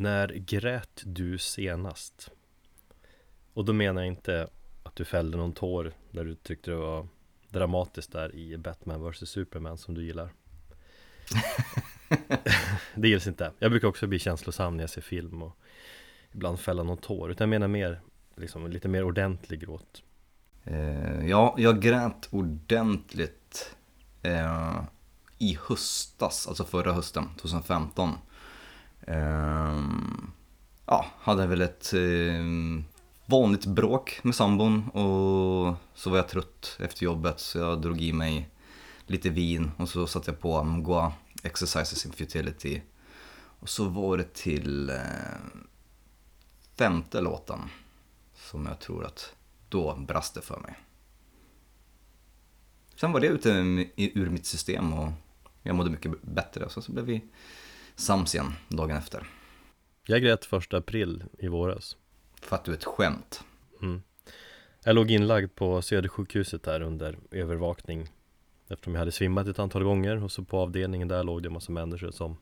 När grät du senast? Och då menar jag inte att du fällde någon tår när du tyckte det var dramatiskt där i Batman vs. Superman som du gillar. Det gills inte. Jag brukar också bli känslosam när jag ser film och ibland fälla någon tår. Utan jag menar mer, liksom lite mer ordentlig gråt. Eh, ja, jag grät ordentligt eh, i höstas, alltså förra hösten, 2015. Ehm, ja, hade väl ett eh, vanligt bråk med sambon och så var jag trött efter jobbet så jag drog i mig lite vin och så satte jag på Amgoa, Exercises in Futility. Och så var det till eh, femte låten som jag tror att då brast det för mig. Sen var det ute ur mitt system och jag mådde mycket bättre och så, så blev vi sams igen dagen efter. Jag grät första april i våras För att du är ett skämt. mm. Jag låg inlagd på Södersjukhuset där under övervakning Eftersom jag hade svimmat ett antal gånger och så på avdelningen där låg det en massa människor som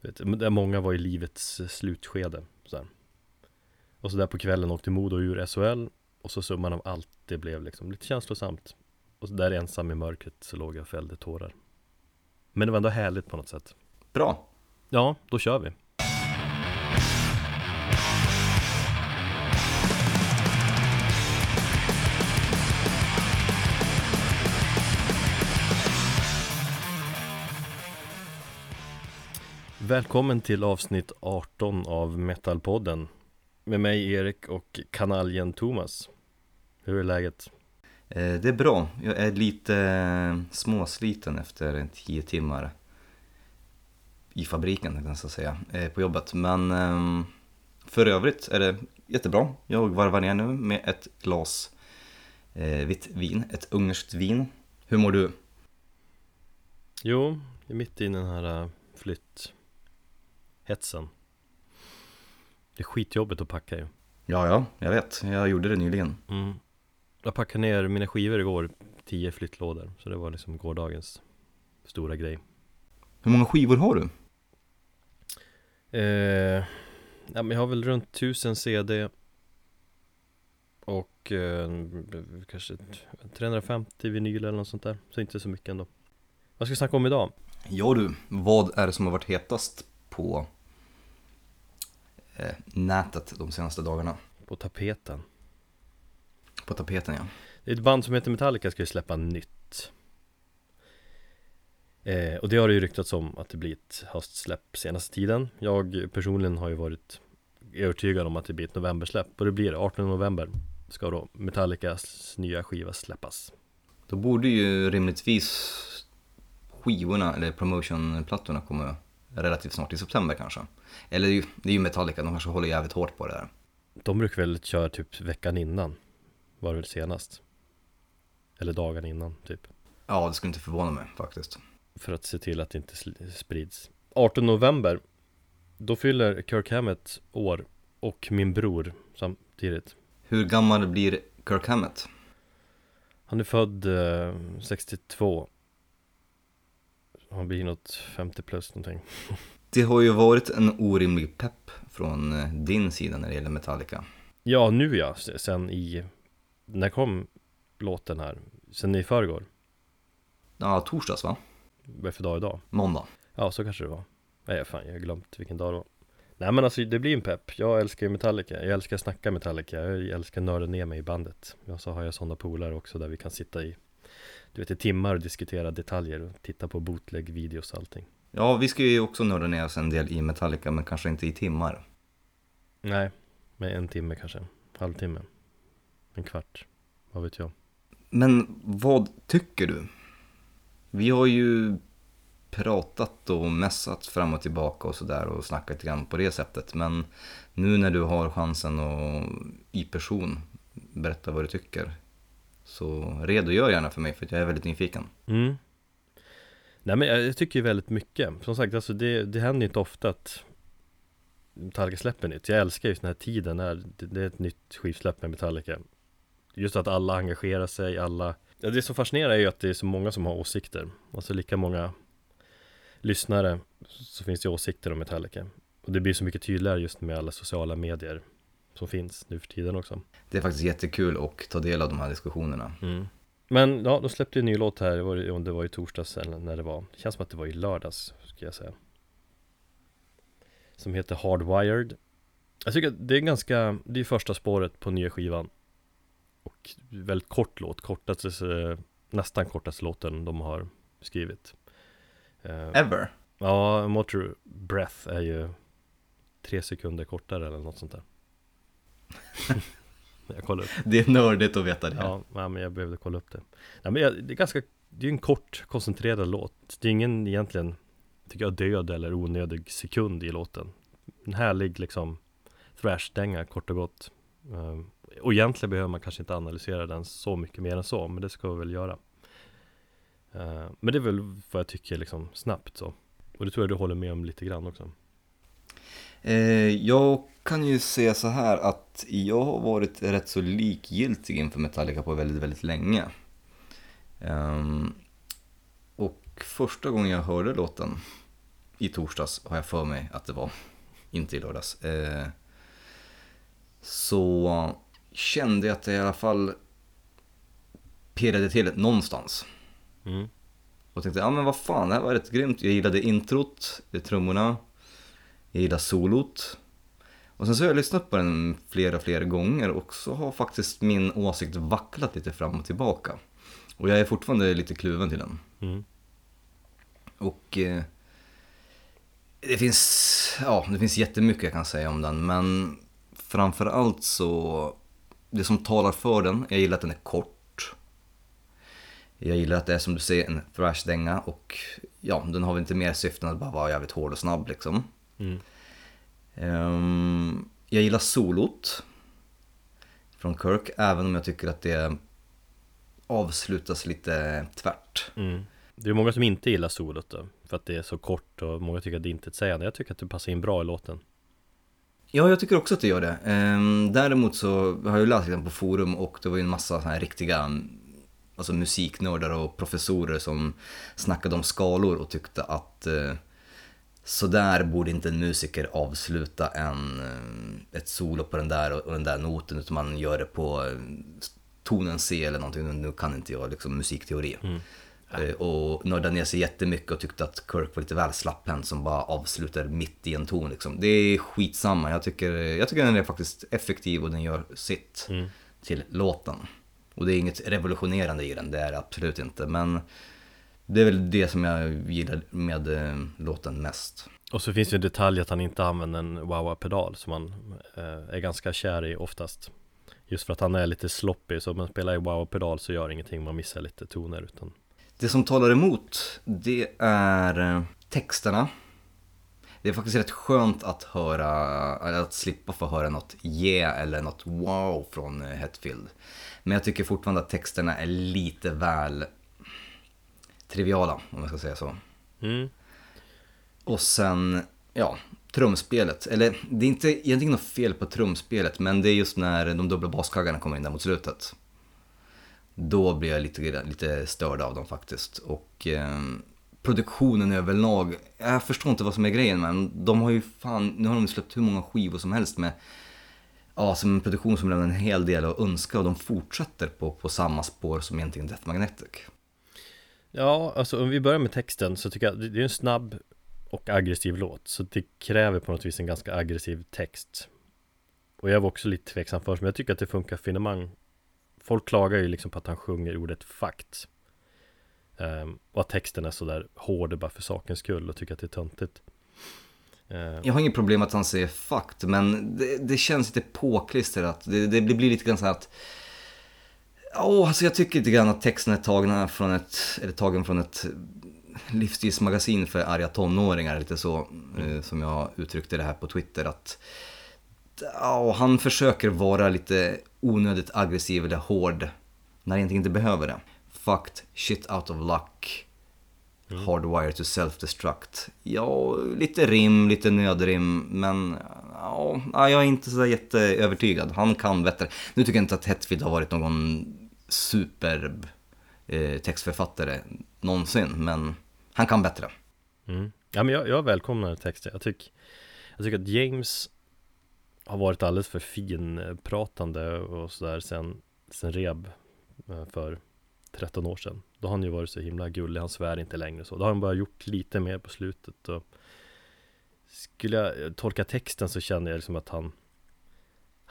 vet, Där många var i livets slutskede så. Och så där på kvällen åkte Modo ur SHL Och så summan av allt det blev liksom lite känslosamt Och så där ensam i mörkret så låg jag och fällde tårar Men det var ändå härligt på något sätt Bra. Ja, då kör vi Välkommen till avsnitt 18 av Metalpodden Med mig Erik och kanaljen Thomas Hur är läget? Eh, Det är bra. Jag är lite eh, småsliten efter tio timmar i fabriken, kan jag säga, eh, på jobbet. Men ehm, för övrigt är det jättebra. Jag varvar ner nu med ett glas eh, vitt vin, ett ungerskt vin. Hur mår du? Jo, jag är mitt i den här äh, flytthetsen Det är skitjobbigt att packa ju Ja, ja, jag vet. Jag gjorde det nyligen. mm. Jag packade ner mina skivor igår, tio flyttlådor Så det var liksom gårdagens stora grej Hur många skivor har du? Eh, ja, men Jag har väl runt tusen CD Och eh, kanske 350 vinyl eller något sånt där Så inte så mycket ändå Vad ska vi snacka om idag? Ja du, vad är det som har varit hetast på eh, nätet de senaste dagarna? På tapeten På tapeten ja. Det är ett band som heter Metallica ska ju släppa nytt eh, Och det har det ju ryktats om att det blir ett höstsläpp senaste tiden Jag personligen har ju varit övertygad om att det blir ett novembersläpp Och det blir det, 18 november ska då Metallicas nya skiva släppas Då borde ju rimligtvis skivorna, eller promotionplattorna komma relativt snart i september kanske. Eller det är ju- Metallica, de kanske håller jävligt hårt på det där. De brukar väl köra typ veckan innan Var det väl senast Eller dagen innan typ Ja, det skulle inte förvåna mig faktiskt. För att se till att det inte sprids 18 november Då fyller Kirk Hammett år Och min bror samtidigt Hur gammal blir Kirk Hammett? Han är född eh, 62 Han blir något 50 plus någonting Det har ju varit en orimlig pepp från eh, din sida när det gäller Metallica. Ja nu ja, sen i När kom låten här? Sen i förrgår? Ja, torsdags va? Vad är för dag idag? Måndag. Ja så kanske det var. Nej fan jag har glömt vilken dag det var. Nej men alltså det blir en pepp. Jag älskar ju Metallica. Jag älskar att snacka Metallica. Jag älskar att nörda ner mig i bandet. Och så har jag sådana polare också där vi kan sitta i Du vet i timmar och diskutera detaljer och titta på bootleg-videos och allting. Ja, vi ska ju också nörda ner oss en del i Metallica, men kanske inte i timmar. Nej, med en timme kanske. Halvtimme. En kvart. Vad vet jag. Men vad tycker du? Vi har ju pratat och messat fram och tillbaka och sådär och snackat lite grann på det sättet. Men nu när du har chansen att i person berätta vad du tycker så redogör gärna för mig för att jag är väldigt nyfiken. Mm Nej men jag tycker ju väldigt mycket Som sagt alltså det, det händer ju inte ofta att Metallica släpper nytt Jag älskar just den här tiden när det, det är ett nytt skivsläpp med Metallica Just att alla engagerar sig, alla ja, Det som fascinerar är ju att det är så många som har åsikter Alltså lika många lyssnare så finns det åsikter om Metallica Och det blir så mycket tydligare just med alla sociala medier som finns nu för tiden också. Det är faktiskt jättekul att ta del av de här diskussionerna. Mm. Men ja, de släppte en ny låt här, det var, om det var i torsdags eller när det var. Det känns som att det var i lördags, ska jag säga. Som heter Hardwired. Jag tycker att det är ganska, det är första spåret på nya skivan. Och väldigt kort låt, kortaste, nästan kortaste låten de har skrivit. Eh, Ever? Ja, Motor Breath är ju tre sekunder kortare eller något sånt där. jag kollar upp. Det är nördigt att veta det. Ja, men jag behövde kolla upp det. Nej, men jag, det är ganska, det är en kort koncentrerad låt. Det är ingen egentligen, tycker jag, död eller onödig sekund i låten. En härlig liksom thrash-dänga kort och gott. Um, och egentligen behöver man kanske inte analysera den så mycket mer än så, men det ska vi väl göra. Uh, men det är väl vad jag tycker liksom snabbt så. Och det tror jag du håller med om lite grann också. Eh, jag kan ju säga så här att jag har varit rätt så likgiltig inför Metallica på väldigt, väldigt länge. Um, och första gången jag hörde låten i torsdags har jag för mig att det var, inte i lördags. Eh, så kände jag att det i alla fall pirrade till någonstans. Mm. Och tänkte, ja men vad fan, det här var rätt grymt. Jag gillade introt, trummorna. Jag gillar solot. Och sen så har jag lyssnat på den flera, flera gånger och så har faktiskt min åsikt vacklat lite fram och tillbaka. Och jag är fortfarande lite kluven till den. Mm. Och eh, det finns, ja, det finns jättemycket jag kan säga om den, men framförallt så, det som talar för den, jag gillar att den är kort. Jag gillar att det är som du säger en thrash-dänga och ja, den har väl inte mer syfte än att bara vara jävligt hård och snabb liksom. Mm. Um, jag gillar solot från Kirk, även om jag tycker att det avslutas lite tvärt. Mm. Det är många som inte gillar solot då, för att det är så kort och många tycker att det inte är ett sägande. Jag tycker att det passar in bra i låten. Ja, jag tycker också att det gör det. Ehm, däremot så har jag läst på forum och det var ju en massa här riktiga mm, alltså musiknördar och professorer som snackade om skalor och tyckte att eh, så där borde inte en musiker avsluta en, eh, ett solo på den där och den där noten utan man gör det på eh, tonen C eller någonting. Nu kan inte jag liksom musikteori. Mm. Eh, Och nördade ner sig jättemycket och tyckte att Kirk var lite väl slapphänt som bara avslutar mitt i en ton liksom. Det är skitsamma. Jag tycker, jag tycker den är faktiskt effektiv och den gör sitt Mm. till låten. Och det är inget revolutionerande i den, det är det absolut inte. Men det är väl det som jag gillar med eh, låten mest. Och så finns det en detalj att han inte använder en wah-wah-pedal som han eh, är ganska kär i oftast. Just för att han är lite sloppy, så om man spelar i wah-wah-pedal så gör det ingenting, man missar lite toner utan Det som talar emot, det är eh, texterna. Det är faktiskt rätt skönt att höra, att slippa få höra något yeah eller något wow från eh, Hetfield. Men jag tycker fortfarande att texterna är lite väl triviala, om jag ska säga så. mm. Och sen, ja, trumspelet. Eller det är inte egentligen något fel på trumspelet, men det är just när de dubbla baskaggarna kommer in där mot slutet. Då blir jag lite, lite störd av dem faktiskt. Och eh, produktionen överlag, jag förstår inte vad som är grejen men de har ju fan, nu har de släppt hur många skivor som helst med Ja, som en produktion som lämnar en hel del att önska och de fortsätter på, på samma spår som egentligen Death Magnetic. Ja, alltså om vi börjar med texten så tycker jag det det är en snabb och aggressiv låt Så det kräver på något vis en ganska aggressiv text Och jag var också lite tveksam först men jag tycker att det funkar finemang Folk klagar ju liksom på att han sjunger ordet fakt Ehm, Och att texten är sådär hård bara för sakens skull och tycker att det är töntigt Ehm, Jag har inget problem att han säger fucked, men det, det känns lite påklistrat. Det, det blir lite grann så här att... Åh, alltså jag tycker lite grann att texten är tagna från ett, eller tagen från ett livsstilsmagasin för arga tonåringar, lite så eh, som jag uttryckte det här på Twitter. att ja, Han försöker vara lite onödigt aggressiv eller hård när han egentligen inte behöver det. Fucked, shit out of luck, hardwired to self-destruct. Ja, lite rim, lite nödrim, men ja, ja, jag är inte så jätteövertygad. Han kan bättre. Nu tycker jag inte att Hetfield har varit någon superb eh, textförfattare någonsin, men han kan bättre. Mm. Ja men jag, jag välkomnar texten, jag tycker Jag tycker att James har varit alldeles för finpratande och sådär sen, sen Reb eh, för 13 år sedan. Då har han ju varit så himla gullig, han svär inte längre så. Då har han bara gjort lite mer på slutet och Skulle jag eh, tolka texten så känner jag liksom att han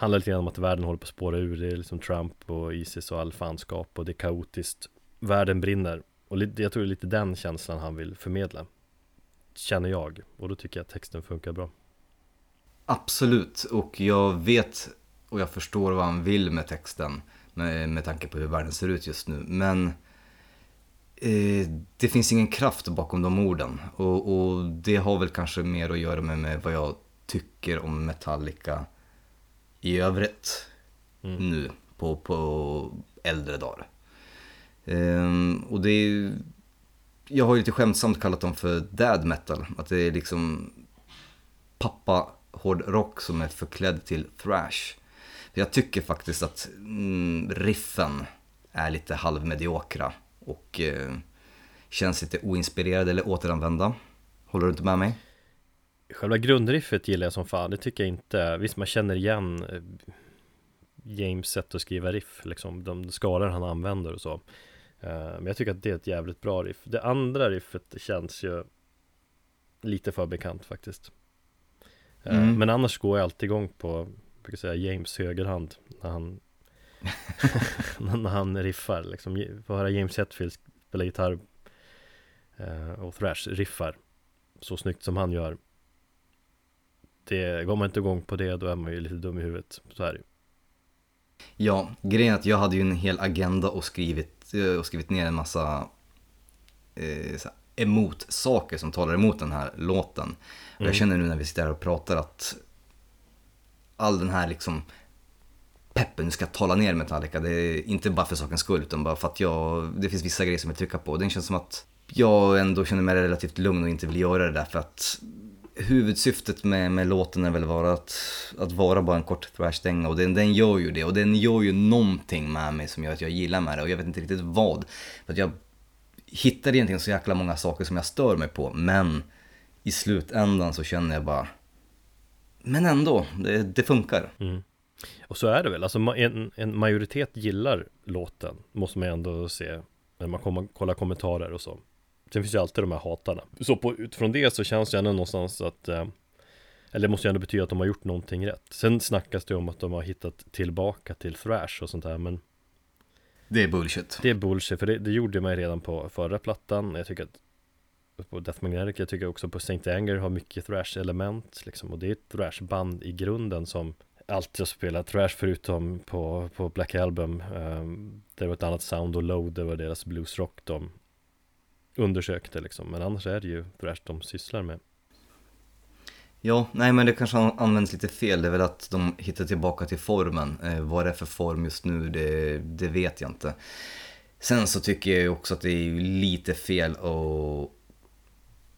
Handlar lite grann om att världen håller på att spåra ur. Det är liksom Trump och Isis och all fanskap och det är kaotiskt. Världen brinner. Och jag tror det är lite den känslan han vill förmedla Känner jag. Och då tycker jag att texten funkar bra. Absolut, och jag vet och jag förstår vad han vill med texten med, med tanke på hur världen ser ut just nu. Men eh, det finns ingen kraft bakom de orden. Och, och, det har väl kanske mer att göra med, med vad jag tycker om Metallica i övrigt mm. nu på, på äldre dagar. Um, och det är jag har ju lite skämtsamt kallat dem för dad metal. Att det är liksom pappa hårdrock som är förklädd till thrash. Jag tycker faktiskt att mm, riffen är lite halvmediokra och eh, känns lite oinspirerade eller återanvända. Håller du inte med mig? Själva grundriffet gillar jag som fan, det tycker jag inte. Visst man känner igen eh, James sätt att skriva riff, liksom de skalor han använder och så. Eh, men jag tycker att det är ett jävligt bra riff. Det andra riffet känns ju lite för bekant faktiskt. Eh, mm. Men annars går jag alltid igång på brukar säga James högerhand när han när han riffar liksom, få höra James Hetfield spela gitarr eh, och thrash riffar så snyggt som han gör. Det, går man inte igång på det då är man ju lite dum i huvudet, så är det Ja, grejen är att jag hade ju en hel agenda och skrivit, eh, och skrivit ner en massa eh, emot saker som talar emot den här låten. Mm. Och jag mm. känner nu när vi sitter här och pratar att all den här liksom peppen ska tala ner Metallica. Det är inte bara för sakens skull utan bara för att jag, det finns vissa grejer som jag trycker på. Det känns som att jag ändå känner mig relativt lugn och inte vill göra det där för att huvudsyftet med, med låten är väl vara att, att vara bara en kort thrashdänga och den, den gör ju det och den gör ju någonting med mig som gör att jag gillar med det och jag vet inte riktigt vad. För att jag hittar egentligen så jäkla många saker som jag stör mig på men i slutändan så känner jag bara men ändå, det, det funkar. Mm. Och så är det väl, alltså en, en, majoritet gillar låten, måste man ändå se när man kommer, kollar kommentarer och så. Sen finns ju alltid de här hatarna. Så på, utifrån det så känns det ändå någonstans att eh, eller det måste ju ändå betyda att de har gjort någonting rätt. Sen snackas det om att de har hittat tillbaka till thrash och sånt här men det är bullshit. Det är bullshit, för det, det gjorde man ju redan på förra plattan. Jag tycker att på Death Magnetic, jag tycker också på St. Anger har mycket thrash-element liksom, och det är ett thrash-band i grunden som alltid har spelat thrash förutom på, på Black Album um, Det var ett annat sound och load, det var deras bluesrock de undersökte liksom, men annars är det ju thrash de sysslar med Ja, nej men det kanske används lite fel, det är väl att de hittar tillbaka till formen. Eh, vad det är för form just nu, det, det vet jag inte. Sen så tycker jag också att det är lite fel att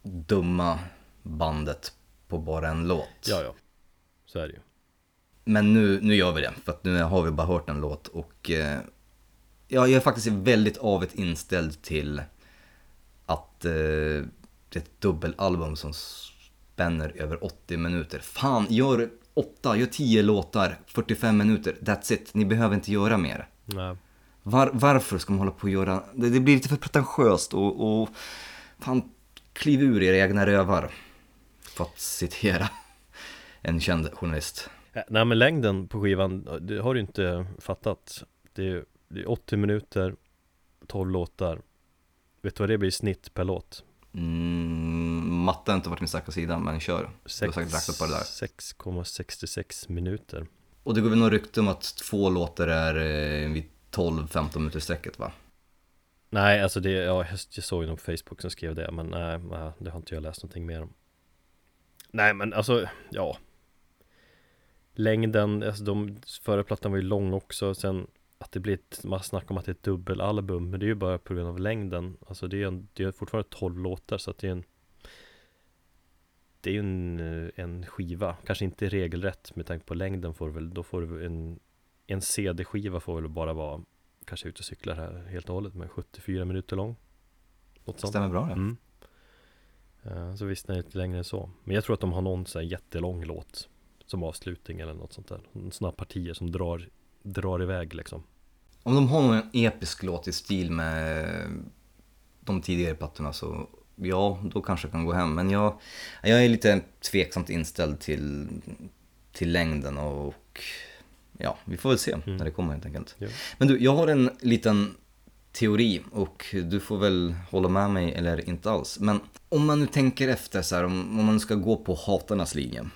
dumma bandet på bara en låt. Ja, ja. Så är det ju. Men nu, nu gör vi det, för att nu har vi bara hört en låt och eh, ja, jag är faktiskt väldigt avet inställd till att eh, det är ett dubbelalbum som spänner över 80 minuter. Fan, gör 8, gör 10 låtar, 45 minuter, that's it. Ni behöver inte göra mer. Nej. Var, varför ska man hålla på och göra, det, det blir lite för pretentiöst och, och fan, kliv ur era egna rövar. För att citera en känd journalist. Nej men längden på skivan, det har du inte fattat. Det är, det är 80 minuter, 12 låtar. Vet du vad det blir i snitt per låt? Mm, matte har inte varit min starka sida, men kör. 6,66 minuter. Och det går väl något rykte om att två låtar är eh, vid 12-15 minuter sträcket va? Nej, alltså det, ja, jag såg någon på Facebook som skrev det, men nej, det har inte jag läst någonting mer om. Nej, men alltså, ja. Längden, alltså de, förra plattan var ju lång också, sen att det blir ett, man snackar om att det är ett dubbelalbum, men det är ju bara på grund av längden. Alltså det är, en, det är fortfarande 12 låtar, så att det är en det är ju en, en skiva, kanske inte regelrätt med tanke på längden får väl, då får du en en CD-skiva får väl bara vara kanske ute och cyklar här helt och hållet, men 74 minuter lång. Något sånt. Stämmer bra det. Mm. Eh, Så visst, den är lite längre än så. Men jag tror att de har någon så här jättelång låt som avslutning eller något sånt där. Sådana partier som drar, drar iväg liksom. Om de har någon episk låt i stil med de tidigare plattorna så ja, då kanske jag kan gå hem. Men jag, jag är lite tveksamt inställd till, till längden och ja, vi får väl se Mm. när det kommer helt enkelt. Ja. Men du, jag har en liten teori och du får väl hålla med mig eller inte alls. Men om man nu tänker efter så här, om, om man ska gå på hatarnas linje.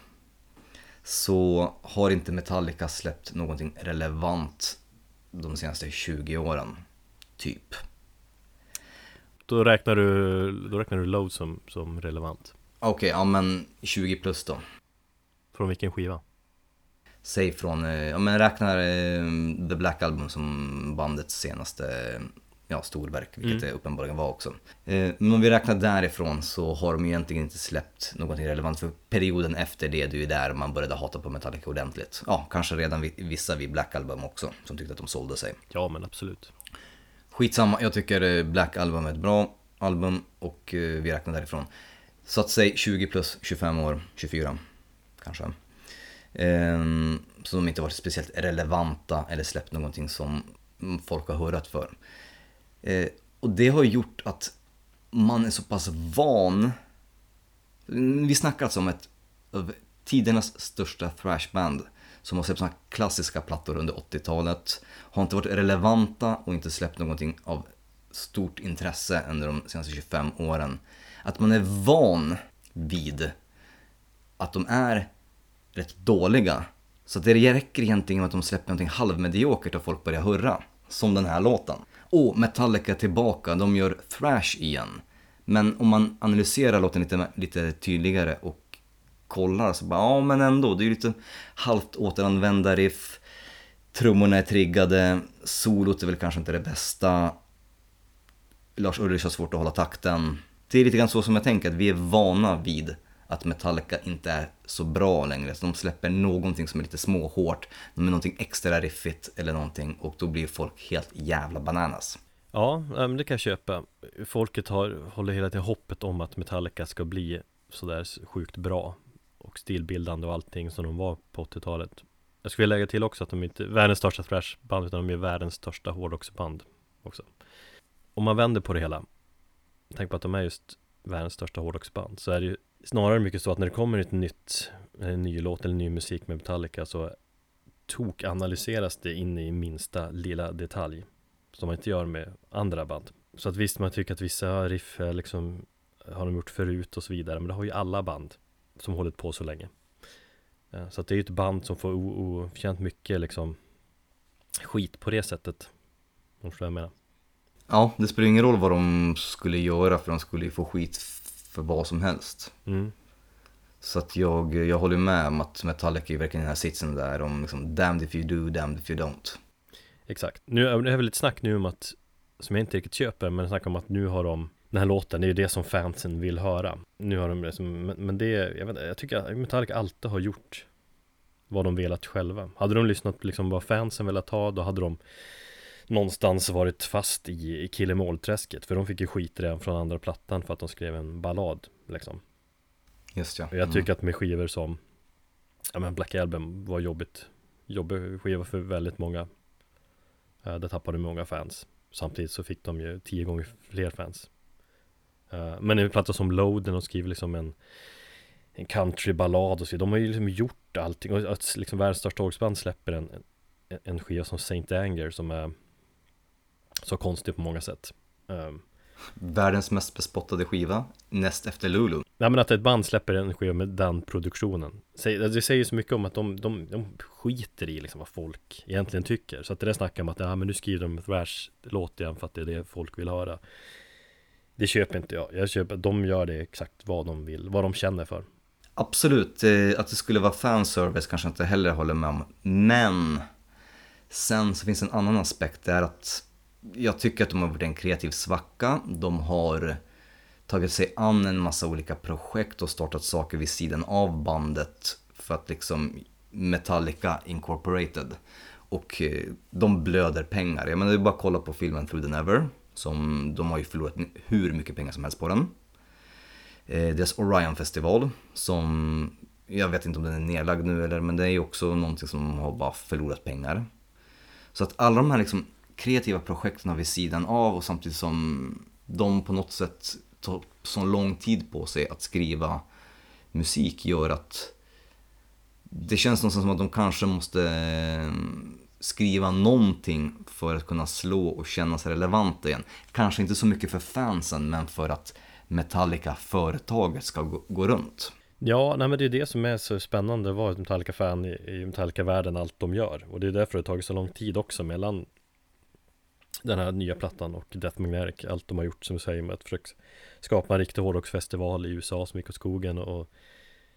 Så har inte Metallica släppt någonting relevant de senaste 20 åren. Typ. Då räknar du, då räknar du Load som, som relevant. Okej, ja men 20 plus då. Från vilken skiva? Säg från, eh, ja men räknar eh, The Black Album som bandets senaste ja, storverk, vilket det uppenbarligen var också. Eh, Men om vi räknar därifrån så har de ju egentligen inte släppt någonting relevant för perioden efter det, det är ju där man började hata på Metallica ordentligt. Ja, kanske redan vi- vissa vid Black Album också, som tyckte att de sålde sig. Ja men absolut. Skitsamma, jag tycker eh, Black Album är ett bra album och eh, vi räknar därifrån. Så att säg 20 plus 25 år, 24 kanske. Ehm, Så de inte varit speciellt relevanta eller släppt någonting som mm, folk har hurrat för. Eh, Och det har gjort att man är så pass van. Vi snackar alltså om ett av tidernas största thrashband som har släppt såna klassiska plattor under 80-talet. Har inte varit relevanta och inte släppt någonting av stort intresse under de senaste 25 åren. Att man är van vid att de är rätt dåliga. Så att det räcker egentligen med att de släpper någonting halvmediokert och folk börjar hurra. Som den här låten. Och Metallica är tillbaka, de gör thrash igen. Men om man analyserar låten lite, lite tydligare och kollar så bara, ja men ändå, det är ju lite halvt återanvända riff. Trummorna är triggade, solot är väl kanske inte det bästa. Lars Ulrich har svårt att hålla takten. Det är lite grann så som jag tänker, att vi är vana vid att Metallica inte är så bra längre. Så de släpper någonting som är lite småhårt, med någonting extra riffigt eller någonting och då blir folk helt jävla bananas. Ja, det kan jag köpa. Folket har, håller hela tiden hoppet om att Metallica ska bli sådär sjukt bra och stilbildande och allting som de var på 80-talet. Jag skulle vilja lägga till också att de inte är världens största thrashband utan de är världens största hårdrocksband också. Om man vänder på det hela, tänk på att de är just världens största hårdrocksband, så är det ju snarare mycket så att när det kommer ett nytt, en ny låt eller ny musik med Metallica så tok-analyseras det in i minsta lilla detalj som man inte gör med andra band. Så att visst, man tycker att vissa riff liksom har de gjort förut och så vidare, men det har ju alla band som hållit på så länge. Eh, så att det är ju ett band som får oförtjänt mycket liksom skit på det sättet. Om du förstår vad jag menar. Ja, det spelar ingen roll vad de skulle göra för de skulle ju få skit för vad som helst. Mm. Så att jag, jag håller med om att Metallica är verkligen den här sitsen där om liksom damned if you do, damned if you don't. Exakt. Nu är det väl lite snack nu om att, som jag inte riktigt köper, men snack om att nu har de den här låten, det är ju det som fansen vill höra. Nu har de liksom, men, men det, jag vet jag tycker att Metallica alltid har gjort vad de velat själva. Hade de lyssnat på liksom vad fansen velat ha, då hade de någonstans varit fast i, i Killemålträsket. För de fick ju skit redan från andra plattan för att de skrev en ballad liksom. Just ja. Och jag tycker att med skivor som Ja men Black Album var jobbigt Jobbig skiva för väldigt många uh, Där tappade många fans Samtidigt så fick de ju tio gånger fler fans Eh, Men en platta som Load, när de skriver liksom en En countryballad och så De har ju liksom gjort allting och att liksom världens största hårdrocksband släpper en, en, en skiva som Saint Anger som är Så konstig på många sätt. Um, Världens mest bespottade skiva, näst efter Lulu. Nej men att ett band släpper en skiva med den produktionen. Säg- Det säger så mycket om att de, de, de skiter i liksom vad folk egentligen tycker. Så att det där snackar om att ja, men nu skriver de thrash-låt igen för att det är det folk vill höra. Det köper inte jag. Jag köper att de gör det exakt vad de vill, vad de känner för. Absolut, eh, att det skulle vara fanservice kanske inte heller håller med om. Men sen så finns en annan aspekt, det är att jag tycker att de har varit en kreativ svacka. De har tagit sig an en massa olika projekt och startat saker vid sidan av bandet för att liksom Metallica Incorporated. Och eh, de blöder pengar. Jag menar, det är bara att kolla på filmen Through the Never. Som de har ju förlorat hur mycket pengar som helst på den. eh, deras Orion-festival som jag vet inte om den är nedlagd nu eller men det är ju också någonting som har bara förlorat pengar. Så att alla de här liksom kreativa projekten vid sidan av och samtidigt som de på något sätt tar så lång tid på sig att skriva musik gör att det känns någonstans som att de kanske måste eh, skriva någonting för att kunna slå och kännas relevant relevanta igen. Kanske inte så mycket för fansen men för att Metallica, företaget, ska gå, gå runt. Ja, nej men det är det som är så spännande att vara ett Metallica-fan i, i Metallica-världen, allt de gör. Och det är därför det har tagit så lång tid också mellan den här nya plattan och Death Magnetic, allt de har gjort som du säger med att försöka skapa en riktig hårdrocksfestival i USA som gick åt skogen och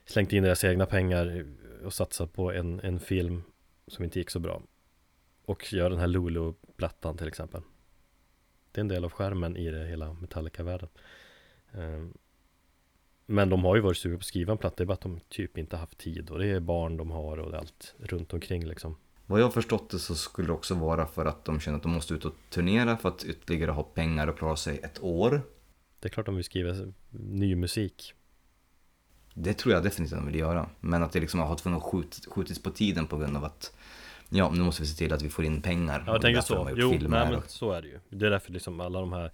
slängt in deras egna pengar och satsat på en, en film som inte gick så bra. Och gör den här Lulu-plattan till exempel. Det är en del av skärmen i det hela Metallica-världen. Ehm, men de har ju varit sugna på att skriva en platta, det är bara att de typ inte haft tid och det är barn de har och allt runt omkring liksom. Vad jag har förstått det så skulle det också vara för att de känner att de måste ut och turnera för att ytterligare ha pengar och klara sig ett år. Det är klart de vill skriva ny musik. Det tror jag definitivt de vill göra. Men att det liksom har tvungen skjut, skjutits på tiden på grund av att Ja, nu måste vi se till att vi får in pengar. Ja, jag tänker så. Jo, nej, men så är det ju. Det är därför liksom alla de här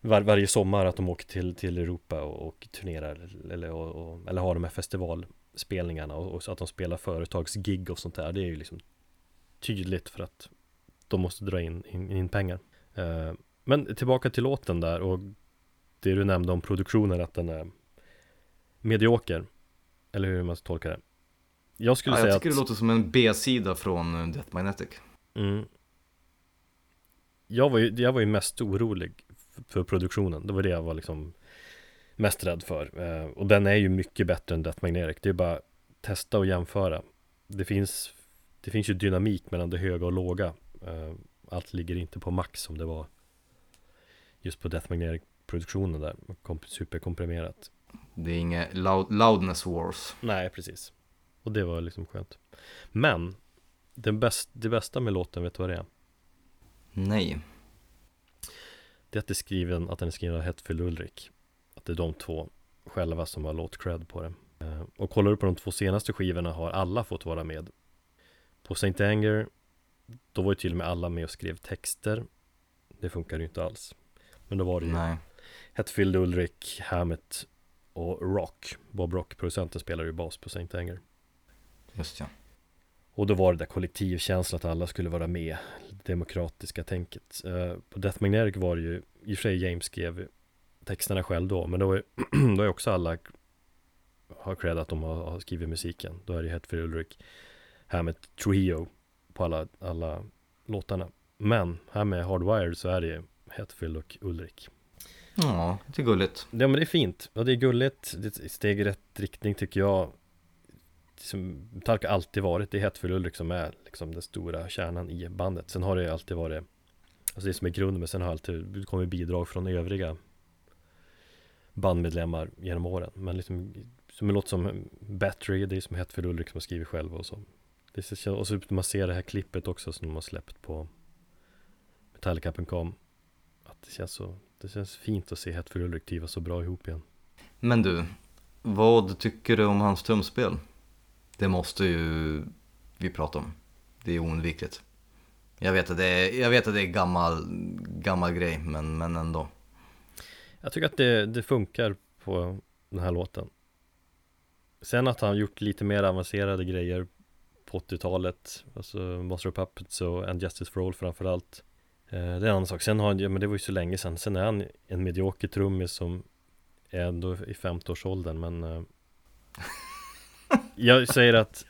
var, varje sommar att de åker till, till Europa och, och turnerar eller, och, och, eller har de här festivalspelningarna och, och att de spelar företagsgig och sånt där. Det är ju liksom tydligt för att de måste dra in, in, in pengar. Uh, men tillbaka till låten där och det du nämnde om produktionen att den är medioker. Eller hur man ska tolka det. Jag skulle ja, säga Jag tycker att... det låter som en B-sida från eh, Death Magnetic. Mm. Jag var, ju, jag var ju mest orolig för produktionen. Det var det jag var liksom mest rädd för. Eh, och den är ju mycket bättre än Death Magnetic. Det är bara testa och jämföra. Det finns, det finns ju dynamik mellan det höga och låga. Eh, allt ligger inte på max som det var just på Death Magnetic-produktionen där. Superkomprimerat. Det är inget loud, loudness wars. Nej, precis. Och det var liksom skönt. Men den bäst, det bästa med låten, vet du vad det är? Nej. Det är att, det är skriven, att den är skriven av Hetfield Ulrik. Att det är de två själva som har låt cred på det. Eh, och kollar du på de två senaste skivorna har alla fått vara med. På Saint Anger, då var ju till och med alla med och skrev texter. Det funkar ju inte alls. Men då var det ju Nej. Hetfield Ulrik, Hammett och Rock. Bob Rock, producenten, spelar ju bas på Saint Anger. Just ja. Och då var det där kollektivkänslan att alla skulle vara med, demokratiska tänket. Uh, på Death Magnetic var det ju, i och för sig James skrev texterna själv då, men då är, då är också alla har cred att de har, har skrivit musiken. Då är det Hetfield Ulrik, här med Trujillo på alla, alla låtarna. Men här med Hardwired så är det Hetfield och Ulrik. Ja, det är gulligt. Ja men det är fint. Ja det är gulligt. Det är steg i rätt riktning tycker jag som Metallica alltid varit, det är Hetfield Ulrik som är liksom den stora kärnan i bandet. Sen har det alltid varit, alltså det som är grunden, men sen har alltid kommit bidrag från övriga bandmedlemmar genom åren. Men liksom, som en låt som Battery, det är som Hetfield Ulrik som har skrivit själv och så. Det så, och så när man ser det här klippet också som de har släppt på Metallica.com Att det känns så, det känns fint att se Hetfield Ulrik trivas så bra ihop igen. Men du, vad tycker du om hans trumspel? Det måste ju vi prata om. Det är oundvikligt. Jag vet att det är, jag vet att det är gammal, gammal grej, men, men ändå. Jag tycker att det, det funkar på den här låten. Sen att han gjort lite mer avancerade grejer på 80-talet, alltså Master of Puppets och And Justice for All framförallt. Eh, det är en annan sak. Sen har han, ja, men det var ju så länge sedan. Sen är han en medioker trummis som är ändå i 50-årsåldern, men eh, Jag säger att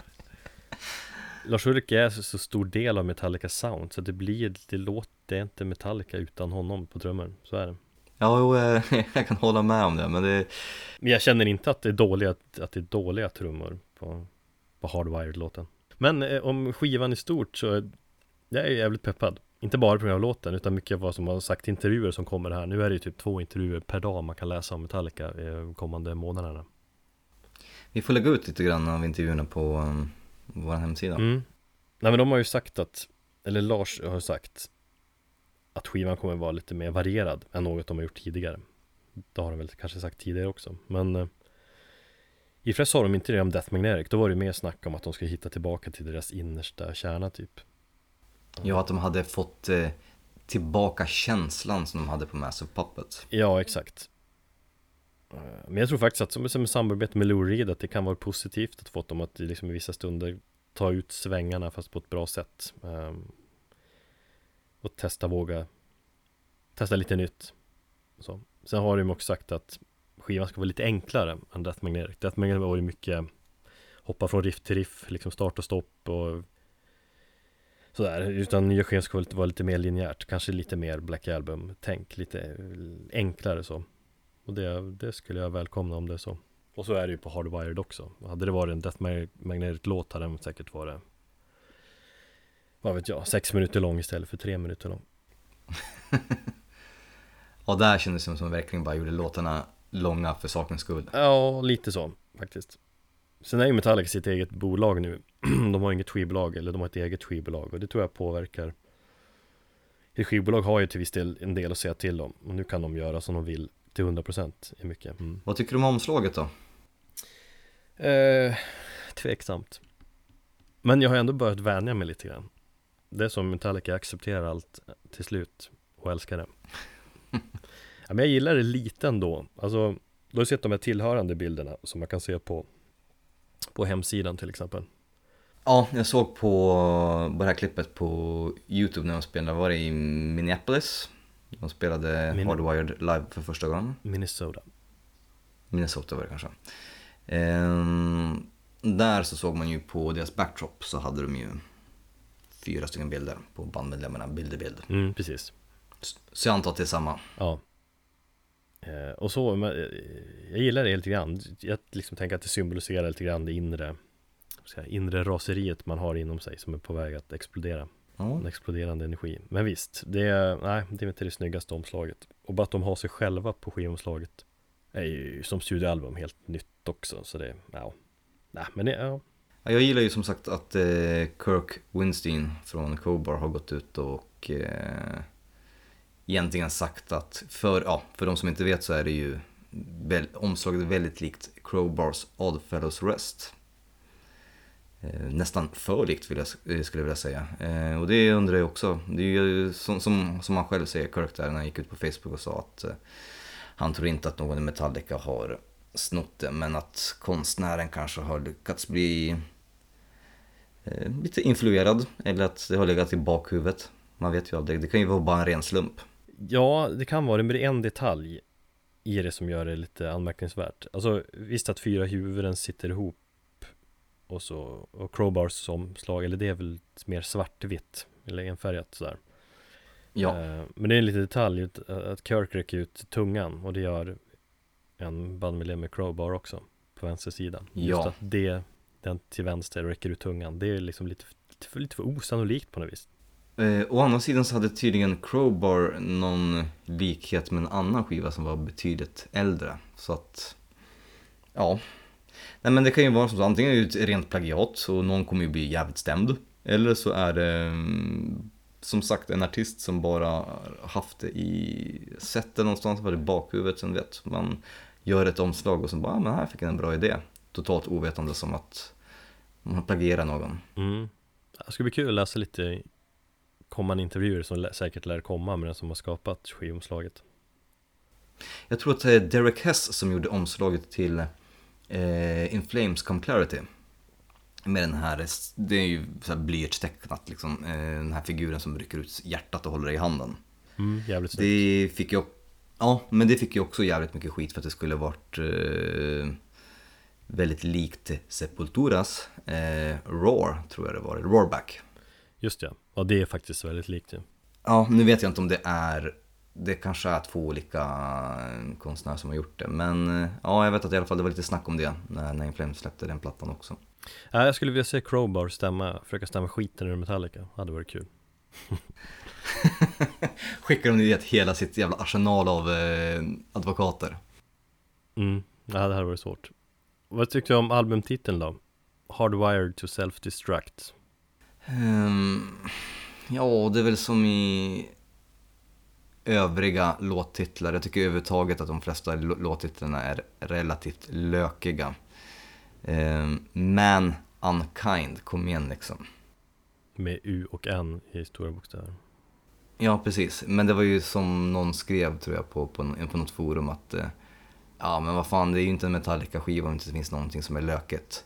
Lars Ulrik är så, så stor del av Metallica sound så det blir, det låter, det är inte Metallica utan honom på trummor, så är det Ja, jo, eh, jag kan hålla med om det, men det Men jag känner inte att det är dåliga, att det är dåliga trummor på, på Hardwired-låten Men eh, om skivan i stort så Jag är jävligt peppad Inte bara på grund av låten, utan mycket av vad som har sagt intervjuer som kommer här Nu är det ju typ två intervjuer per dag man kan läsa om Metallica eh, kommande månaderna vi får lägga ut lite grann av intervjuerna på um, vår hemsida. Mm. Nej men de har ju sagt att, eller Lars har sagt att skivan kommer vara lite mer varierad än något de har gjort tidigare. Det har de väl kanske sagt tidigare också Men eh, I och för sig sa de inte det om Death Magnetic. Då var det mer snack om att de skulle hitta tillbaka till deras innersta kärna typ. Ja, att de hade fått eh, tillbaka känslan som de hade på Massive Puppet. Ja, exakt. Eh, Men jag tror faktiskt att som, som samarbete med Lou Reed att det kan vara positivt att få dem att liksom i vissa stunder ta ut svängarna fast på ett bra sätt. Ehm, Och testa våga Testa lite nytt. Så. Sen har de också sagt att skivan ska vara lite enklare än Death Magnetic. Death Magnetic var ju mycket Hoppa från riff till riff, liksom start och stopp och Sådär, utan nya skivan ska vara lite, mer linjärt Kanske lite mer Black Album-tänk, lite enklare så. Och det, det skulle jag välkomna om det är så. Och så är det ju på Hardwired också. Hade det varit en Death Magnetic-låt hade den säkert varit Vad vet jag, sex minuter lång istället för tre minuter lång. Och där kändes det som att de verkligen bara gjorde låtarna långa för sakens skull. Ja, lite så faktiskt. Sen är ju Metallica sitt eget bolag nu. De har inget skivbolag eller de har ett eget skivbolag och det tror jag påverkar. Ett skivbolag har ju till viss del en del att säga till om och nu kan de göra som de vill till 100% i mycket. Mm. Vad tycker du om omslaget då? Eh, tveksamt. Men jag har ändå börjat vänja mig lite grann. Det är som Metallica accepterar allt till slut och älskar det Men jag gillar det lite ändå Alltså, du har sett de här tillhörande bilderna som man kan se på På hemsidan till exempel Ja, jag såg på, på det här klippet på YouTube när de spelade, var det i Minneapolis? De spelade Min- Hardwired live för första gången. Minnesota Minnesota var det kanske. Ehm, där så såg man ju på deras backdrop så hade de ju fyra stycken bilder på bandmedlemmarna, bild i bild. Mm, precis Så jag antar att det är samma. Ja Och så, eh, jag gillar det lite grann. Jag liksom tänker att det symboliserar lite grann det inre säga, Inre raseriet man har inom sig som är på väg att explodera. Ja, En exploderande energi. Men visst, det är, nej, det är inte det snyggaste omslaget. Och bara att de har sig själva på skivomslaget Är ju som studioalbum helt nytt också Så det, ja. Nej men det, ja. Ja, Jag gillar ju som sagt att eh, Kirk Winstein från Crowbar har gått ut och eh, egentligen sagt att för, ja, för de som inte vet så är det ju väl, omslaget väldigt likt Crowbars Oddfellows Rest. Eh, nästan för likt vill jag, eh, skulle jag vilja säga. Eh, och det undrar jag också. Det är ju som, som, som han själv säger, Kirk där, när han gick ut på Facebook och sa att eh, han tror inte att någon i Metallica har snott det, men att konstnären kanske har lyckats bli eh, lite influerad eller att det har legat i bakhuvudet. Man vet ju aldrig, det kan ju vara bara en ren slump. Ja, det kan vara det, men det är en detalj i det som gör det lite anmärkningsvärt. Alltså visst att fyra huvuden sitter ihop och så och crowbars som slag, eller det är väl mer svartvitt eller enfärgat sådär. Ja, Eh, Men det är en liten detalj att- Kirk räcker ut tungan och det gör en bandmedlem med crowbar också på vänster sida. Just Ja. att det, den till vänster räcker ut tungan, det är liksom lite, lite, för, lite för osannolikt på något vis eh, å andra sidan så hade tydligen Crowbar någon likhet med en annan skiva som var betydligt äldre. Så att, ja. Nej men det kan ju vara som så, antingen är det ett rent plagiat och någon kommer ju bli jävligt stämd. Eller så är det mm, som sagt en artist som bara haft det i, sett det någonstans, var det i bakhuvudet, sen vet man gör ett omslag och så bara, ah, men här fick jag en bra idé. Totalt ovetande som att man plagierar någon. Mm. Det ska bli kul att läsa lite kommande intervjuer som säkert lär komma med den som har skapat skivomslaget. Jag tror att det är Derek Hess som gjorde omslaget till eh, In Flames Come Clarity. Med den här, det är ju så här blyertstecknat liksom, eh, den här figuren som rycker ut hjärtat och håller det i handen. Mm, jävligt snyggt. Det fick ju, ja men det fick ju också jävligt mycket skit för att det skulle varit eh, väldigt likt Sepulturas eh, Roar, tror jag det var, Roarback. Just ja, ja det är faktiskt väldigt likt ju. Ja, nu vet jag inte om det är det kanske är två olika eh, konstnärer som har gjort det. Men eh, ja, jag vet att i alla fall det var lite snack om det när, när Inflames släppte den plattan också. Ja, jag skulle vilja se Crowbar stämma, försöka stämma skiten ur Metallica, hade varit kul. Skickar de dit hela sitt jävla arsenal av eh, advokater. Mm, ja, det hade varit svårt. Vad tyckte du om albumtiteln då? Hardwired to Self-Destruct. Ehm, ja, det är väl som i övriga låttitlar. Jag tycker överhuvudtaget att de flesta låttitlarna är relativt lökiga. Eh, Man Unkind, kom igen liksom. Med U och N i stora bokstäver. Ja, precis. Men det var ju som någon skrev tror jag på, på, på något forum att eh, ja, men vad fan, det är ju inte en Metallica-skiva om det inte finns någonting som är löket.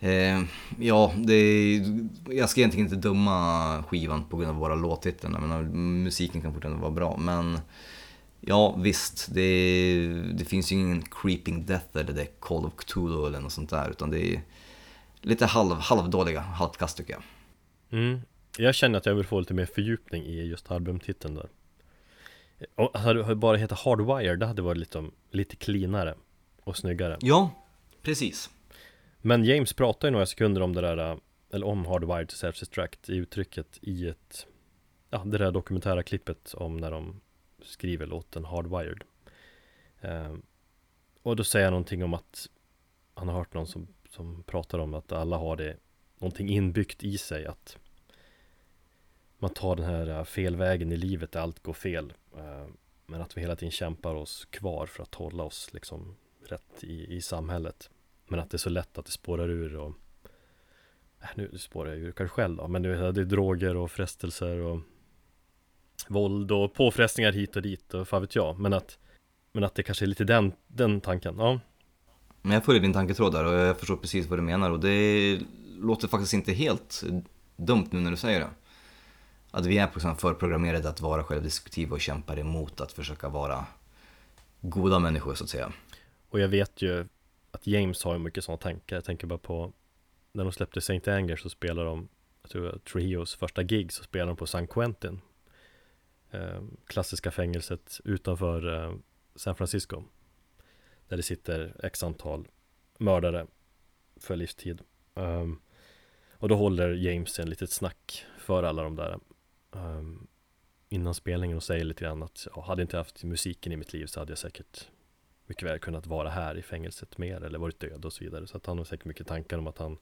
Eh, ja, det är, jag ska egentligen inte döma skivan på grund av våra låttitlar. Musiken kan fortfarande vara bra. Men ja, visst. Det, det finns ju ingen Creeping Death eller det Call of Cthulhu eller något sånt där. Utan det är lite halv, halvdåliga, halvkast tycker jag. Mm. Jag känner att jag vill få lite mer fördjupning i just albumtiteln där. Och hade det bara hetat Hardwire, det hade varit lite, lite cleanare och snyggare. Ja, precis. Men James pratar ju några sekunder om det där, eller om Hardwired to Self-Destruct i uttrycket i ett, ja, det där dokumentära klippet om när de skriver låten Hardwired. Eh, och då säger han någonting om att han har hört någon som, som pratar om att alla har det någonting inbyggt i sig att man tar den här äh, felvägen i livet där allt går fel. Äh, men att vi hela tiden kämpar oss kvar för att hålla oss liksom rätt i, i samhället. Men att det är så lätt att det spårar ur och äh, Nu spårar jag ur kanske själv då, men det är droger och frestelser och Våld och påfrestningar hit och dit och vad vet jag. Men att Men att det kanske är lite den, den tanken, ja. Men jag följer din tanketråd där och jag förstår precis vad du menar och det låter faktiskt inte helt dumt nu när du säger det. Att vi är liksom förprogrammerade att vara självdestruktiva och kämpar emot att försöka vara goda människor så att säga. Och jag vet ju att James har ju mycket sådana tankar. Jag tänker bara på när de släppte Saint Anger så spelar de, jag tror Trios första gig så spelar de på San Quentin. Eh, klassiska fängelset utanför eh, San Francisco. Där det sitter x antal mördare för livstid. Um, och då håller James en litet snack för alla de där um, innan spelningen och säger lite grann att ja, hade inte haft musiken i mitt liv så hade jag säkert mycket väl kunnat vara här i fängelset mer eller varit död och så vidare. Så att han har säkert mycket tankar om att han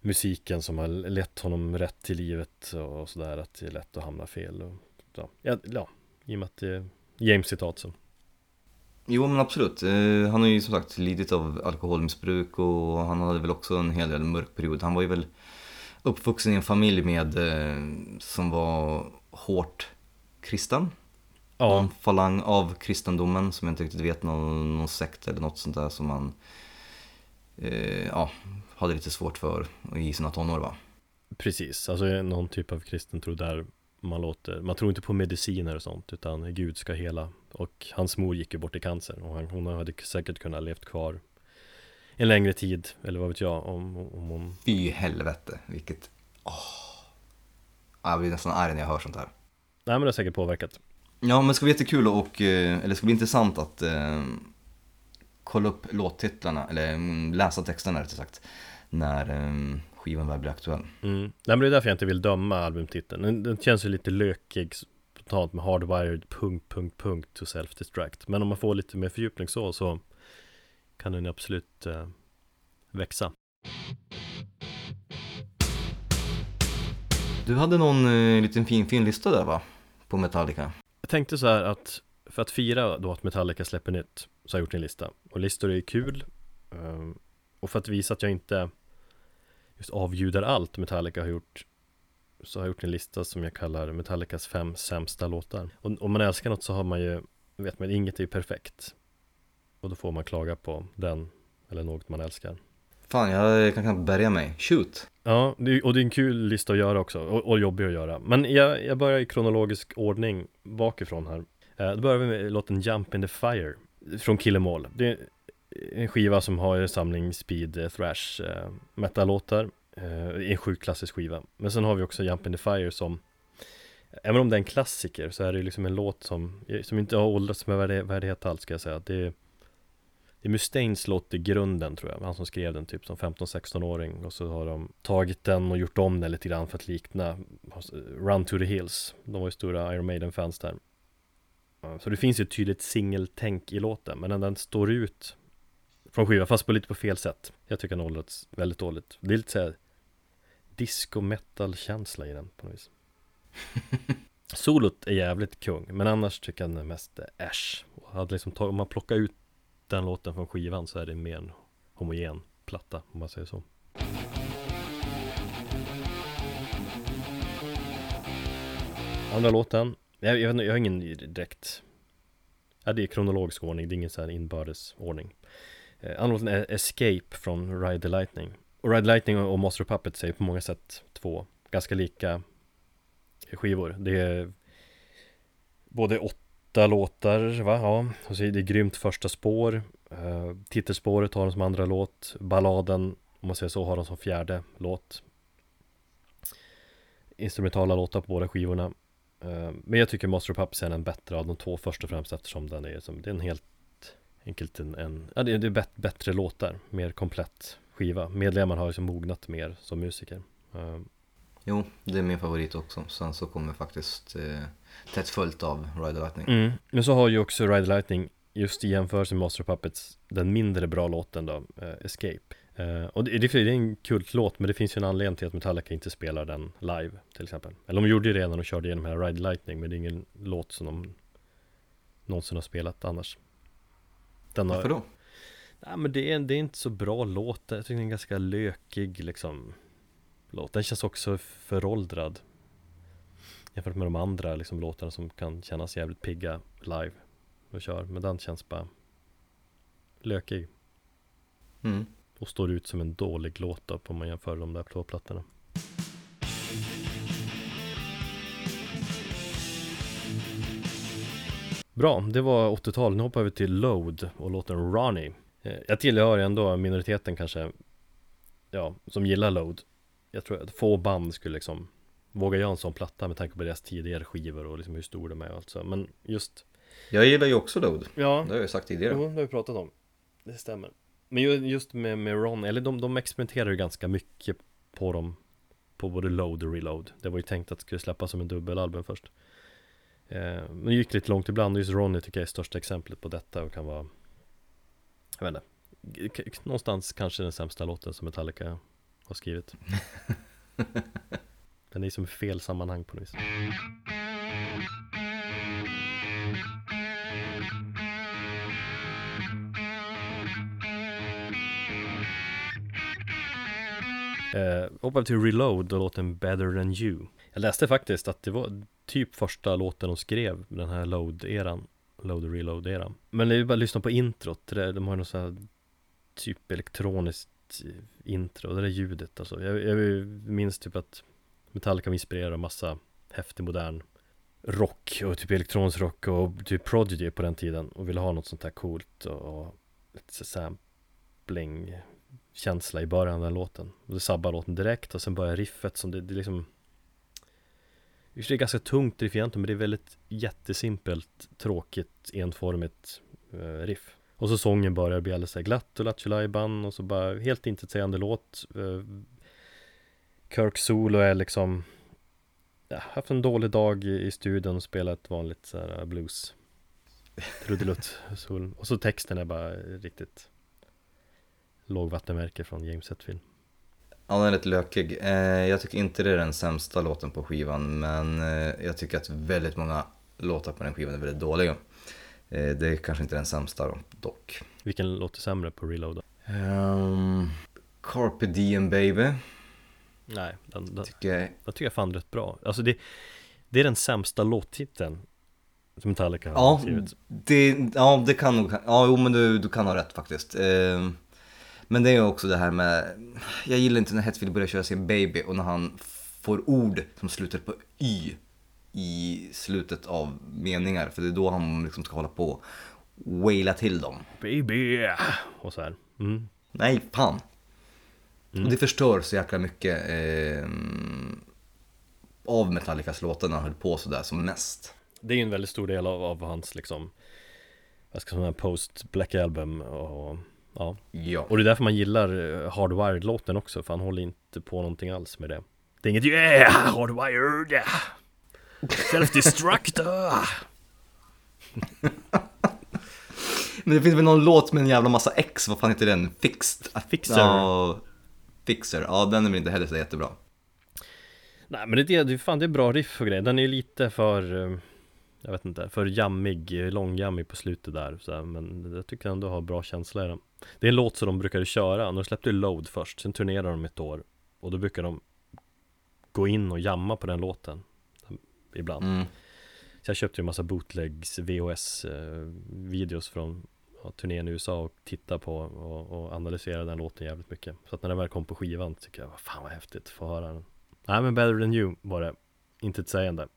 musiken som har lett honom rätt till livet och sådär att det är lätt att hamna fel. Och, ja, ja, i och med att det är James citat så. Jo men absolut. Eh, han har ju som sagt lidit av alkoholmissbruk och han hade väl också en hel del mörk period. Han var ju väl uppvuxen i en familj med eh, som var hårt kristen ja. någon falang av kristendomen som jag inte riktigt vet, någon, någon sekt eller något sånt där som man eh, ja, hade lite svårt för i sina tonår va? Precis, alltså någon typ av kristen tro där man låter, man tror inte på mediciner och sånt utan Gud ska hela och hans mor gick ju bort i cancer och han, hon hade säkert kunnat levt kvar en längre tid eller vad vet jag om, om hon Fy helvete, vilket åh. Jag blir nästan arg när jag hör sånt här Nej men det har säkert påverkat Ja men det ska bli jättekul och, eh, eller det ska bli intressant att eh, kolla upp låttitlarna, eller mm, läsa texterna rättare sagt, när eh, skivan väl blir aktuell. Mm. Nej men det är därför jag inte vill döma albumtiteln. Den, den känns ju lite lökig spontant med hardwired punkt, punkt, punkt to self-destruct. Men om man får lite mer fördjupning så, så kan den absolut eh, växa. Du hade någon eh, liten fin, fin lista där va? På Metallica? Jag tänkte så här att för att fira då att Metallica släpper nytt så har jag gjort en lista. Och listor är kul. Ehm, och för att visa att jag inte just avljudar allt Metallica har gjort så har jag gjort en lista som jag kallar Metallicas fem sämsta låtar. Och om man älskar något så har man ju, vet man, inget är ju perfekt. Och då får man klaga på den eller något man älskar. Fan, jag kan knappt bärga mig. Shoot! Ja, och det är en kul lista att göra också, och, och jobbig att göra. Men jag, jag börjar i kronologisk ordning bakifrån här. Eh, då börjar vi med låten Jump in the Fire från Kill All. Det är en skiva som har en samling speed, eh, thrash, eh, metal-låtar. En sjukt klassisk skiva. Men sen har vi också Jump in the Fire som Även om det är en klassiker så är det liksom en låt som, som inte har åldrats med värdighet alls ska jag säga. Det är, det är Mustaines låt i grunden tror jag, han som skrev den typ som 15-16-åring och så har de tagit den och gjort om den lite grann för att likna Run to the Hills. De var ju stora Iron Maiden-fans där. Så det finns ju ett tydligt singeltänk i låten, men den står ut från skivan, fast på lite på fel sätt. Jag tycker den åldrats väldigt dåligt. Det är lite såhär disco metal känsla i den på något vis. Solot är jävligt kung, men annars tycker jag den är mest äsch. Och hade liksom tag- Om man plockar ut den låten från skivan så är det mer en homogen platta, om man säger så. Andra låten, jag, jag, jag har ingen direkt Ja det är kronologisk ordning, det är ingen så här inbördes ordning. Eh, Andra låten är Escape från Ride the Lightning. Och Ride the Lightning och Master of Puppets är på många sätt två ganska lika skivor. Det är både åtta låtar va? Ja, och så är det grymt första spår eh, Titelspåret har de som andra låt Balladen, om man säger så, har de som fjärde låt Instrumentala låtar på båda skivorna Eh, Men jag tycker Master of Puppets är den bättre av de två först och främst eftersom den är som, det är en helt enkelt en, en ja det är, det är bet, bättre låtar, mer komplett skiva. Medlemmarna har liksom mognat mer som musiker. Eh, Jo, det är min favorit också. Sen så kommer faktiskt eh, tätt följt av Ride the Lightning. Mm. Men så har ju också Ride the Lightning just i jämförelse med Master of Puppets den mindre bra låten då, eh, Escape. Eh, och det, det är en kultlåt men det finns ju en anledning till att Metallica inte spelar den live till exempel. Eller de gjorde ju det redan och körde igenom hela Ride Lightning men det är ingen låt som de någonsin har spelat annars. Den har, Varför då? Nej men det är, det är inte så bra låt, jag tycker den är ganska lökig liksom låt. Den känns också föråldrad Jämfört med de andra liksom låtarna som kan kännas jävligt pigga live och kör Men den känns bara lökig Mm. och står ut som en dålig låt då om man jämför de där två plattorna Bra, det var 80-tal. Nu hoppar vi till Load och låten Ronnie Eh, Jag tillhör ändå minoriteten kanske Ja, som gillar Load Jag tror att få band skulle liksom Våga göra en sån platta med tanke på deras tidigare skivor och liksom hur stor de är och allt så. Men just Jag gillar ju också Load. Ja, Det har jag sagt tidigare. Jo, det har vi pratat om. Det stämmer. Men ju- just med, med Ron, eller de, de experimenterar ju ganska mycket på dem På både Load och Reload. Det var ju tänkt att det skulle släppas som en dubbelalbum först. Eh, Men det gick lite långt ibland och just Ronny tycker jag är största exemplet på detta och kan vara Jag vet inte. Någonstans kanske den sämsta låten som Metallica har skrivit. Den är som fel sammanhang på något vis. Eh, hoppar till Reload och låten Better Than You. Jag läste faktiskt att det var typ första låten de skrev den här Load-eran Load och Reload-eran. Men det är ju bara att lyssna på introt, de har ju något så här typ elektroniskt intro, det där ljudet alltså Jag, jag minns typ att Metallica inspirerar massa häftig modern rock och typ elektronisk rock och typ Prodigy på den tiden och ville ha något sånt här coolt och, och lite sampling känsla i början av den låten. Och det sabbar låten direkt och sen börjar riffet som det, det är liksom i och för sig ganska tungt riff egentligen men det är väldigt jättesimpelt tråkigt enformigt eh, riff och så sången börjar bli alldeles så här glatt och lattjo och så bara helt intetsägande låt eh, Kirk solo är liksom ja, haft en dålig dag i, i studion och spelat vanligt så här eh, blues trudelutt sol och så texten är bara riktigt lågvattenmärke från James Hetfield Ja, den är lite lökig. Eh, jag tycker inte det är den sämsta låten på skivan, men jag tycker att väldigt många låtar på den skivan är väldigt dåliga. Eh, det är kanske inte den sämsta dock. Vilken låter sämre på Reload? Um, Carpe Diem Baby, Nej, den, den, tycker jag den tycker jag fan rätt bra Alltså det, det är den sämsta låttiteln Som Metallica har Ja, skrivit det, ja, det kan nog, ja, jo men du, du kan ha rätt faktiskt. Eh, men det är ju också det här med, jag gillar inte när Hetfield börjar köra sin baby och när han får ord som slutar på y i slutet av meningar, för det är då han liksom ska hålla på och waila till dem. Baby! Och så här mm. Nej, fan! Mm. Och det förstör så jäkla mycket eh, av Metallicas låtar när han höll på sådär som mest. Det är ju en väldigt stor del av, av hans liksom Vad ska man säga, post Black Album och Ja Ja. Och det är därför man gillar eh, Hardwired-låten också För han håller inte på någonting alls med det Det är inget yeah, hardwired yeah. Self-destructor Men det finns väl någon låt med en jävla massa X, vad fan heter den? Fixed? Fixer. Ja, Fixer, ja den är väl inte heller så jättebra. Nej men det är, det, fan, det är bra riff och grejer, den är lite för eh, Jag vet inte, för jammig, långjammig på slutet där så här, Men jag tycker ändå har bra känsla i den Det är en låt som de brukade köra, de släppte Load först, sen turnerade de ett år Och då brukar de Gå in och jamma på den låten Ibland. Mm. Så jag köpte ju en massa bootlegs, VHS eh, videos från ja, turnén i USA och tittade på och, och analyserade den låten jävligt mycket. Så att när den väl kom på skivan tycker jag, vad fan vad häftigt få höra den. Nej men Better than you var det, inte ett sägande.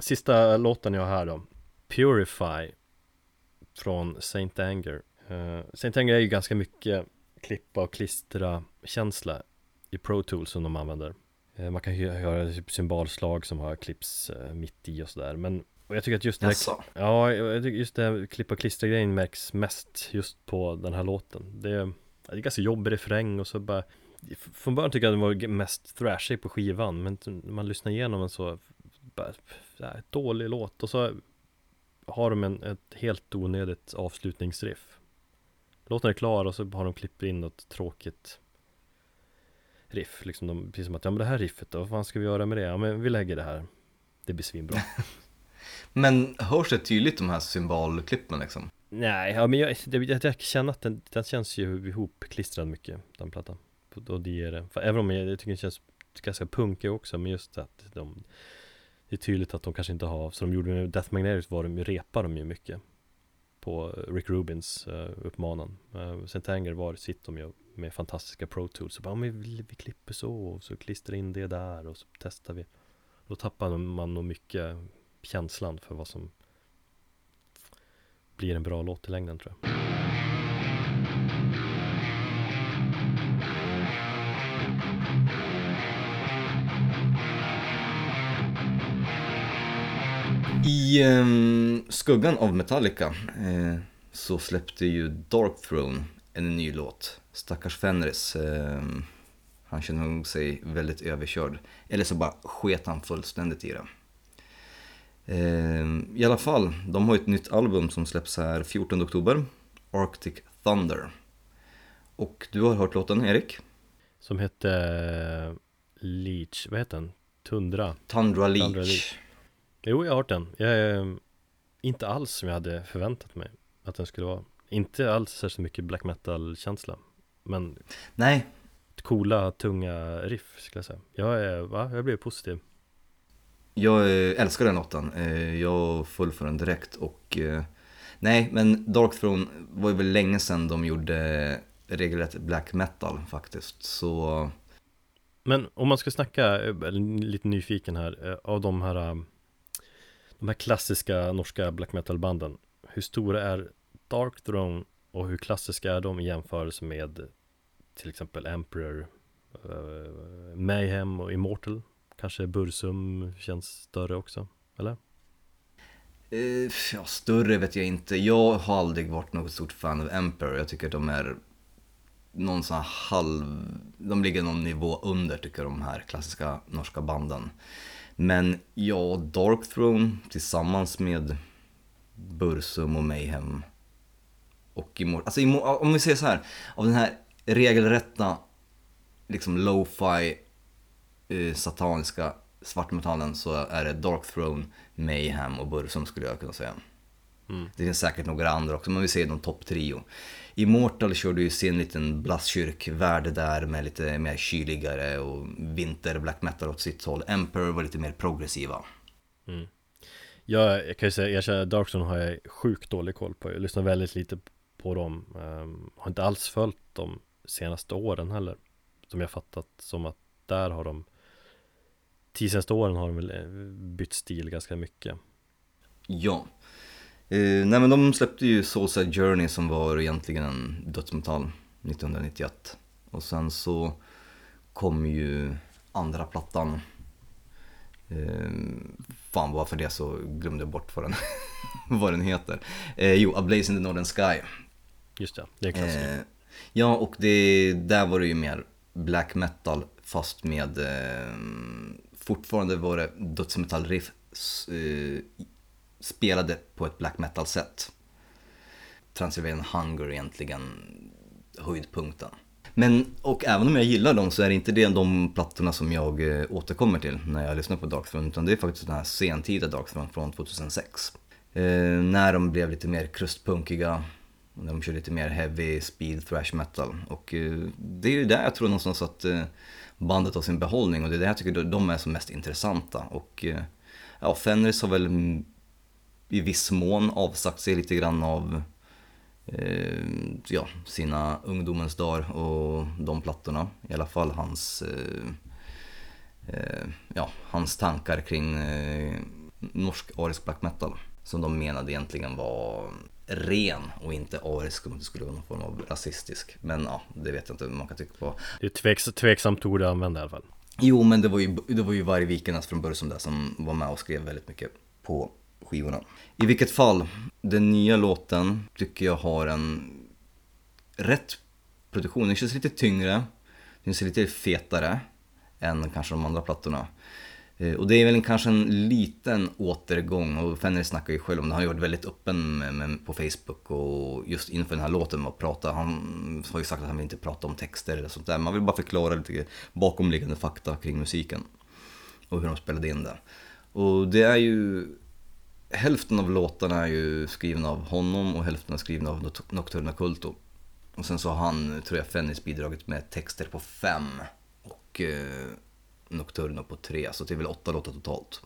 Sista låten jag har här då. Purify Från Saint Anger uh, Saint Anger är ju ganska mycket klippa och klistra känsla i Pro Tools som de använder. Eh, Man kan ju göra typ symbolslag som har klipps eh, mitt i och sådär Men och jag tycker att just det här? Ja, jag tycker just det här klippa och klistra grejen märks mest just på den här låten. Det är, det är ganska jobbig refräng och så bara Från början tycker jag den var mest thrashig på skivan Men när man lyssnar igenom den så bara, Dålig låt och så Har de en, ett helt onödigt avslutningsriff Låten är klar och så har de klippt in något tråkigt Riff, liksom de, precis som att ja men det här riffet då, vad fan ska vi göra med det? Ja men vi lägger det här. Det blir svinbra. Men hörs det tydligt de här symbolklippen liksom? Nej, ja men jag, jag, jag känner att den, den känns ju ihopklistrad mycket, den plattan. Och det är det, för även om jag, jag tycker den känns ganska punkig också, men just att de Det är tydligt att de kanske inte har, så de gjorde med Death Magnetic var de ju, repar de ju mycket på Rick Rubins uh, uppmanan. Eh, uh, Saint var, sitt de gör med fantastiska Pro Tools. Och bara, vi, vi klipper så, och så klistrar in det där och så testar vi. Då tappar man nog mycket känslan för vad som blir en bra låt i längden tror jag. I ehm, skuggan av Metallica eh, så släppte ju Dark Throne en ny låt. Stackars Fenris. ehm, han känner nog sig väldigt överkörd. Eller så bara sket han fullständigt i det. Ehm, I alla fall, de har ett nytt album som släpps här 14 oktober. Arctic Thunder. Och du har hört låten, Erik? Som hette eh, Leech, vad heter den? Tundra Tundra Leech. Tundra Leech. Jo, jag har hört den. Jag är eh, inte alls som jag hade förväntat mig att den skulle vara. Inte alls särskilt mycket black metal-känsla. Men Nej, coola, tunga riff skulle jag säga. Jag är, va? Jag blev positiv. Jag eh, älskar den låten. Eh, Jag föll för den direkt och Nej, men Dark Throne var ju väl länge sedan de gjorde regelrätt black metal faktiskt. Så Men om man ska snacka, lite nyfiken här, av de här de här klassiska norska black metal banden Hur stora är Dark Throne och hur klassiska är de i jämförelse med till exempel Emperor uh, Mayhem och Immortal Kanske Bursum känns större också, eller? Uh, ja, större vet jag inte. Jag har aldrig varit något stort fan av Emperor. Jag tycker att de är någon sån här halv... De ligger någon nivå under tycker jag de här klassiska norska banden. Men ja, Dark Throne tillsammans med Bursum och Mayhem och Immortal. Alltså om vi säger så här, av den här regelrätta liksom lo-fi eh, sataniska svartmetallen så är det Dark Throne, Mayhem och Bursum skulle jag kunna säga. Mm. Det finns säkert några andra också, men vi säger någon topp trio. Immortal körde ju sin liten blastkyrkvärld där med lite mer kyligare och vinter black metal åt sitt håll. Emperor var lite mer progressiva. Mm. Jag, jag kan ju säga, jag känner Darkstone har jag sjukt dålig koll på Jag lyssnar väldigt lite på dem um, Har inte alls följt de senaste åren heller Som jag fattat som att där har de Tio senaste åren har de väl eh, bytt stil ganska mycket Ja. Eh, nej men de släppte ju Soulside Journey som var egentligen en dödsmetall 1991. Och sen så kom ju andra plattan. Eh, fan varför det så glömde jag bort vad den, vad den heter. Eh, jo, A Blaze in the Northern Sky. Just det, det är klassiker Eh, ja, och det, där var det ju mer black metal fast med eh, fortfarande var det dödsmetallriff eh, spelade på ett black metal sätt. Transylvanian Hunger egentligen höjdpunkten. Men, och även om jag gillar dem så är det inte det de plattorna som jag eh, återkommer till när jag lyssnar på Darkthrone utan det är faktiskt den här sentida Darkthrone från 2006. Eh, när de blev lite mer krustpunkiga, när de körde lite mer heavy speed thrash metal. Och eh, det är ju där jag tror någonstans att eh, bandet har sin behållning och det är där jag tycker de är som mest intressanta. Och eh, ja, Fenris har väl i viss mån avsagt sig lite grann av eh, ja, sina ungdomens dagar och de plattorna. I alla fall hans, eh, eh, ja, hans tankar kring eh, norsk arisk black metal. Som de menade egentligen var ren och inte arisk om det skulle vara någon form av rasistisk. Men ja, det vet jag inte man kan tycka på. Det är tveks, tveksamt ord att använda i alla fall. Jo, men det var ju, det var ju Varg Vikernas från början där som var med och skrev väldigt mycket på skivorna. I vilket fall, den nya låten tycker jag har en rätt produktion. Den känns lite tyngre, den känns lite fetare än kanske de andra plattorna. Eh, och det är väl en, kanske en liten återgång och Fenner snackar ju själv om det. Han har ju varit väldigt öppen med, med, på Facebook och just inför den här låten med att prata. Han har ju sagt att han vill inte prata om texter eller sånt där. Man vill bara förklara lite bakomliggande fakta kring musiken. Och hur de spelade in det. Och det är ju hälften av låtarna är ju skrivna av honom och hälften är skrivna av Nocturna Culto. Och sen så har han, tror jag, Fennis bidragit med texter på fem. Och eh, Nocturno på tre, så det är väl åtta låtar totalt.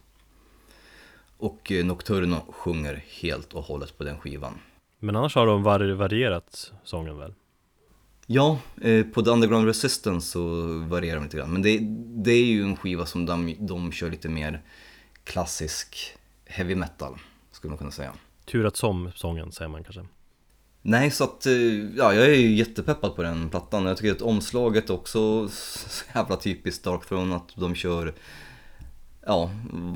Och eh, Nocturno sjunger helt och hållet på den skivan. Men annars har de var varierat sången väl? Ja, eh, på The Underground Resistance så varierar de lite grann. Men det, det är ju en skiva som de, de kör lite mer klassisk heavy metal, skulle man kunna säga. Turat som sången säger man kanske. Nej, så att eh, ja, jag är ju jättepeppad på den plattan. Jag tycker att omslaget också så jävla typiskt Dark Throne att de kör Ja,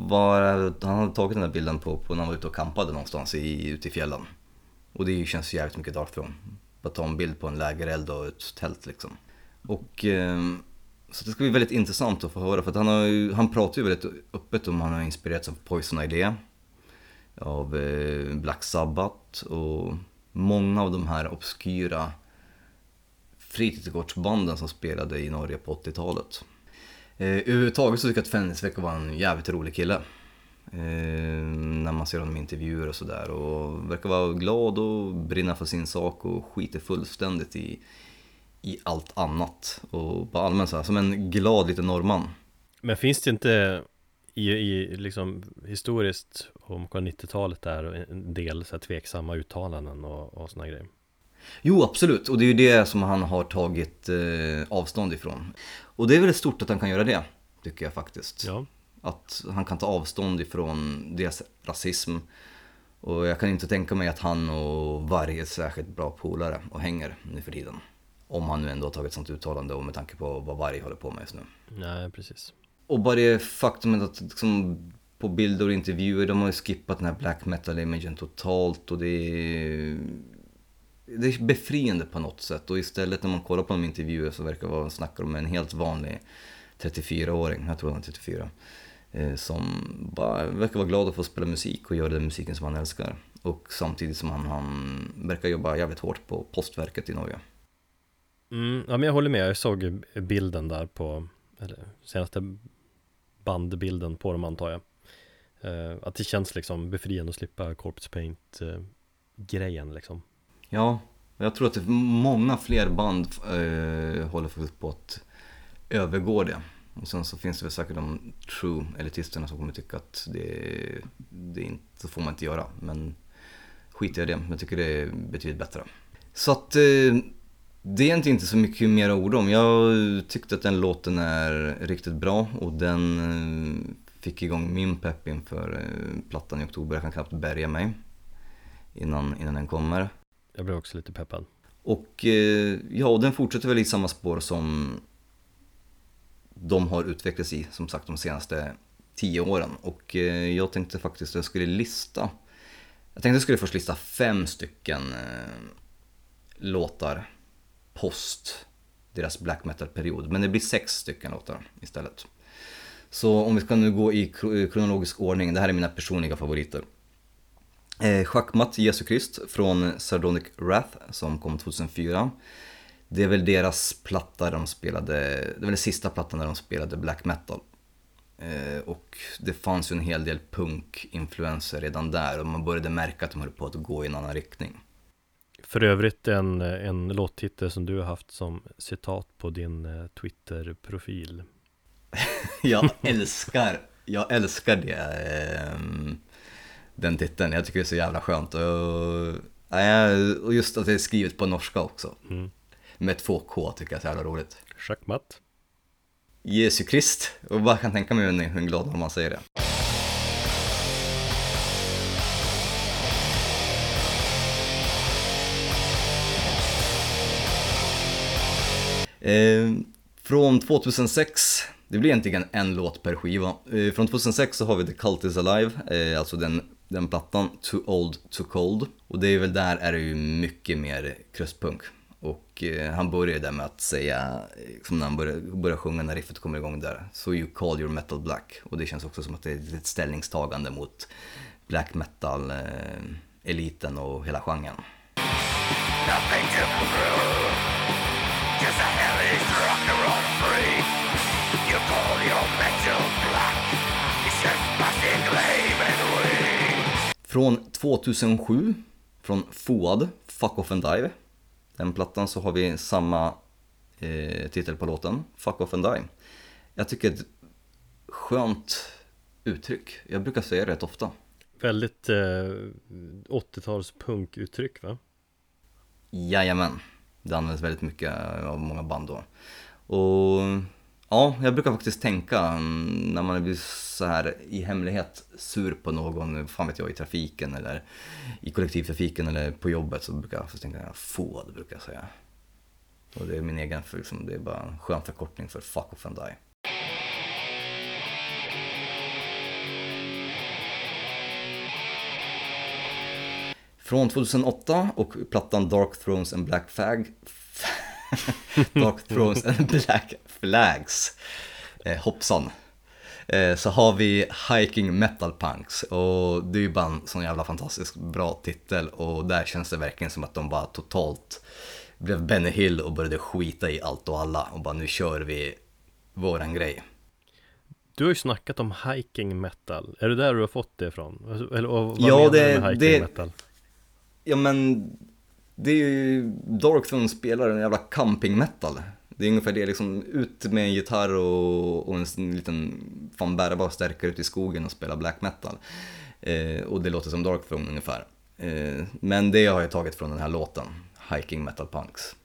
var, han hade tagit den där bilden på, på när han var ute och kampade någonstans i, ute i fjällen. Och det känns jävligt mycket Dark Throne. Bara ta en bild på en lägereld och ett tält liksom. Och eh, så det ska bli väldigt intressant att få höra för att han, har han pratar ju väldigt öppet om han har inspirerats av Poison Idea. Av eh, Black Sabbath och många av de här obskyra fritidsgårdsbanden som spelade i Norge på 80-talet. Eh, överhuvudtaget så tycker jag att Fennis verkar vara en jävligt rolig kille. Eh, när man ser honom i intervjuer och sådär. Och verkar vara glad och brinna för sin sak och skiter fullständigt i, i allt annat. Och bara allmänt så här, som en glad liten norrman. Men finns det inte i, i liksom historiskt om 90-talet där en del så här tveksamma uttalanden och, och såna grejer. Jo, absolut. Och det är ju det som han har tagit eh, avstånd ifrån. Och det är väl stort att han kan göra det, tycker jag faktiskt. Ja. Att han kan ta avstånd ifrån deras rasism. Och jag kan inte tänka mig att han och varje är särskilt bra polare och hänger nu för tiden. Om han nu ändå har tagit sånt uttalande och med tanke på vad varje håller på med just nu. Nej, precis. Och bara det faktumet att liksom, på bilder och intervjuer, de har ju skippat den här black metal-imagen totalt och det är, det är befriande på något sätt. Och istället när man kollar på de intervjuer så verkar det snacka om en helt vanlig 34-åring, jag tror han är 34. Eh, som bara verkar vara glad att få spela musik och göra den musiken som han älskar. Och samtidigt som han, han verkar jobba jävligt hårt på postverket i Norge. Mm, ja men jag håller med, jag såg bilden där på, eller senaste bandbilden på dem antar jag eh, Att det känns liksom befriande att slippa corpse Paint-grejen eh, liksom Ja, jag tror att det många fler band eh, håller faktiskt på att övergå det. Och sen så finns det väl säkert de true elitisterna som kommer tycka att det, det inte, så får man inte göra. Men skit i det, jag tycker det är betydligt bättre. Så att eh, det är inte, inte så mycket mer ord om. Jag tyckte att den låten är riktigt bra och den eh, fick igång min pepp inför eh, plattan i oktober. Jag kan knappt bärga mig innan, innan den kommer. Jag blev också lite peppad. Och eh, ja, och den fortsätter väl i samma spår som de har utvecklats i, som sagt, de senaste tio åren. Och jag tänkte faktiskt att jag skulle lista, jag tänkte att jag skulle först lista fem stycken låtar post deras black metal-period. Men det blir sex stycken låtar istället. Så om vi ska nu gå i kronologisk ordning, det här är mina personliga favoriter. Eh, Schackmatt Jesu Krist från Sardonic Wrath som kom 2004. Det är väl deras platta de spelade, det var väl den sista plattan där de spelade black metal. Eh, och det fanns ju en hel del punk-influenser redan där och man började märka att de höll på att gå i en annan riktning. För övrigt en, en låttitel som du har haft som citat på din eh, Twitter-profil. jag älskar, jag älskar det. Eh, den titeln, jag tycker det är så jävla skönt. Och, och just att det är skrivet på norska också. Mm. Med två K tycker jag är så jävla roligt. Schackmatt. Jesu Krist. Och bara kan tänka mig hur glad man säger det. Eh, från 2006, det blir egentligen en låt per skiva. Eh, från 2006 så har vi The Cult Is Alive, eh, alltså den, den plattan, Too Old Too Cold. Och det är väl där är det ju mycket mer kröstpunk. Och han börjar där med att säga, som när han börjar, börjar sjunga när riffet kommer igång där, So you call your metal black. Och det känns också som att det är ett ställningstagande mot black metal-eliten och hela genren. Nothing to prove, just a hellish rock and roll free. You call your metal black, it's just passing lame and weak. Från 2007, från Fuad, Fuck Off and Dive den plattan så har vi samma eh, titel på låten, Fuck Off and Die. Jag tycker ett skönt uttryck, jag brukar säga det rätt ofta. Väldigt eh, 80-tals punkuttryck va? Jajamän, det används väldigt mycket eh, av många band då. Och ja, jag brukar faktiskt tänka mm, när man blir så här i hemlighet sur på någon, fan vet jag, i trafiken eller i kollektivtrafiken eller på jobbet så brukar jag tänka tänka det brukar jag säga. Och det är min egen, för liksom, det är bara en skön förkortning för fuck off and die. Från 2008 och plattan Dark Thrones and Black Fag Dark Thrones and Black Flags eh, Hoppsan eh, Så har vi Hiking Metal Punks och det är ju bara en sån jävla fantastiskt bra titel och där känns det verkligen som att de bara totalt blev Benny Hill och började skita i allt och alla och bara nu kör vi våran grej. Du har ju snackat om hiking metal, är det där du har fått det ifrån? Eller vad ja, menar det, du med hiking det, metal? Ja men det är ju, Darkthrone spelar en jävla camping metal. Det är ungefär det, liksom ut med en gitarr och, och en liten fan bärbar stärkare ut i skogen och spela black metal. Eh, och det låter som Darkthrone ungefär. Eh, men det har jag tagit från den här låten, Hiking Metal Punks.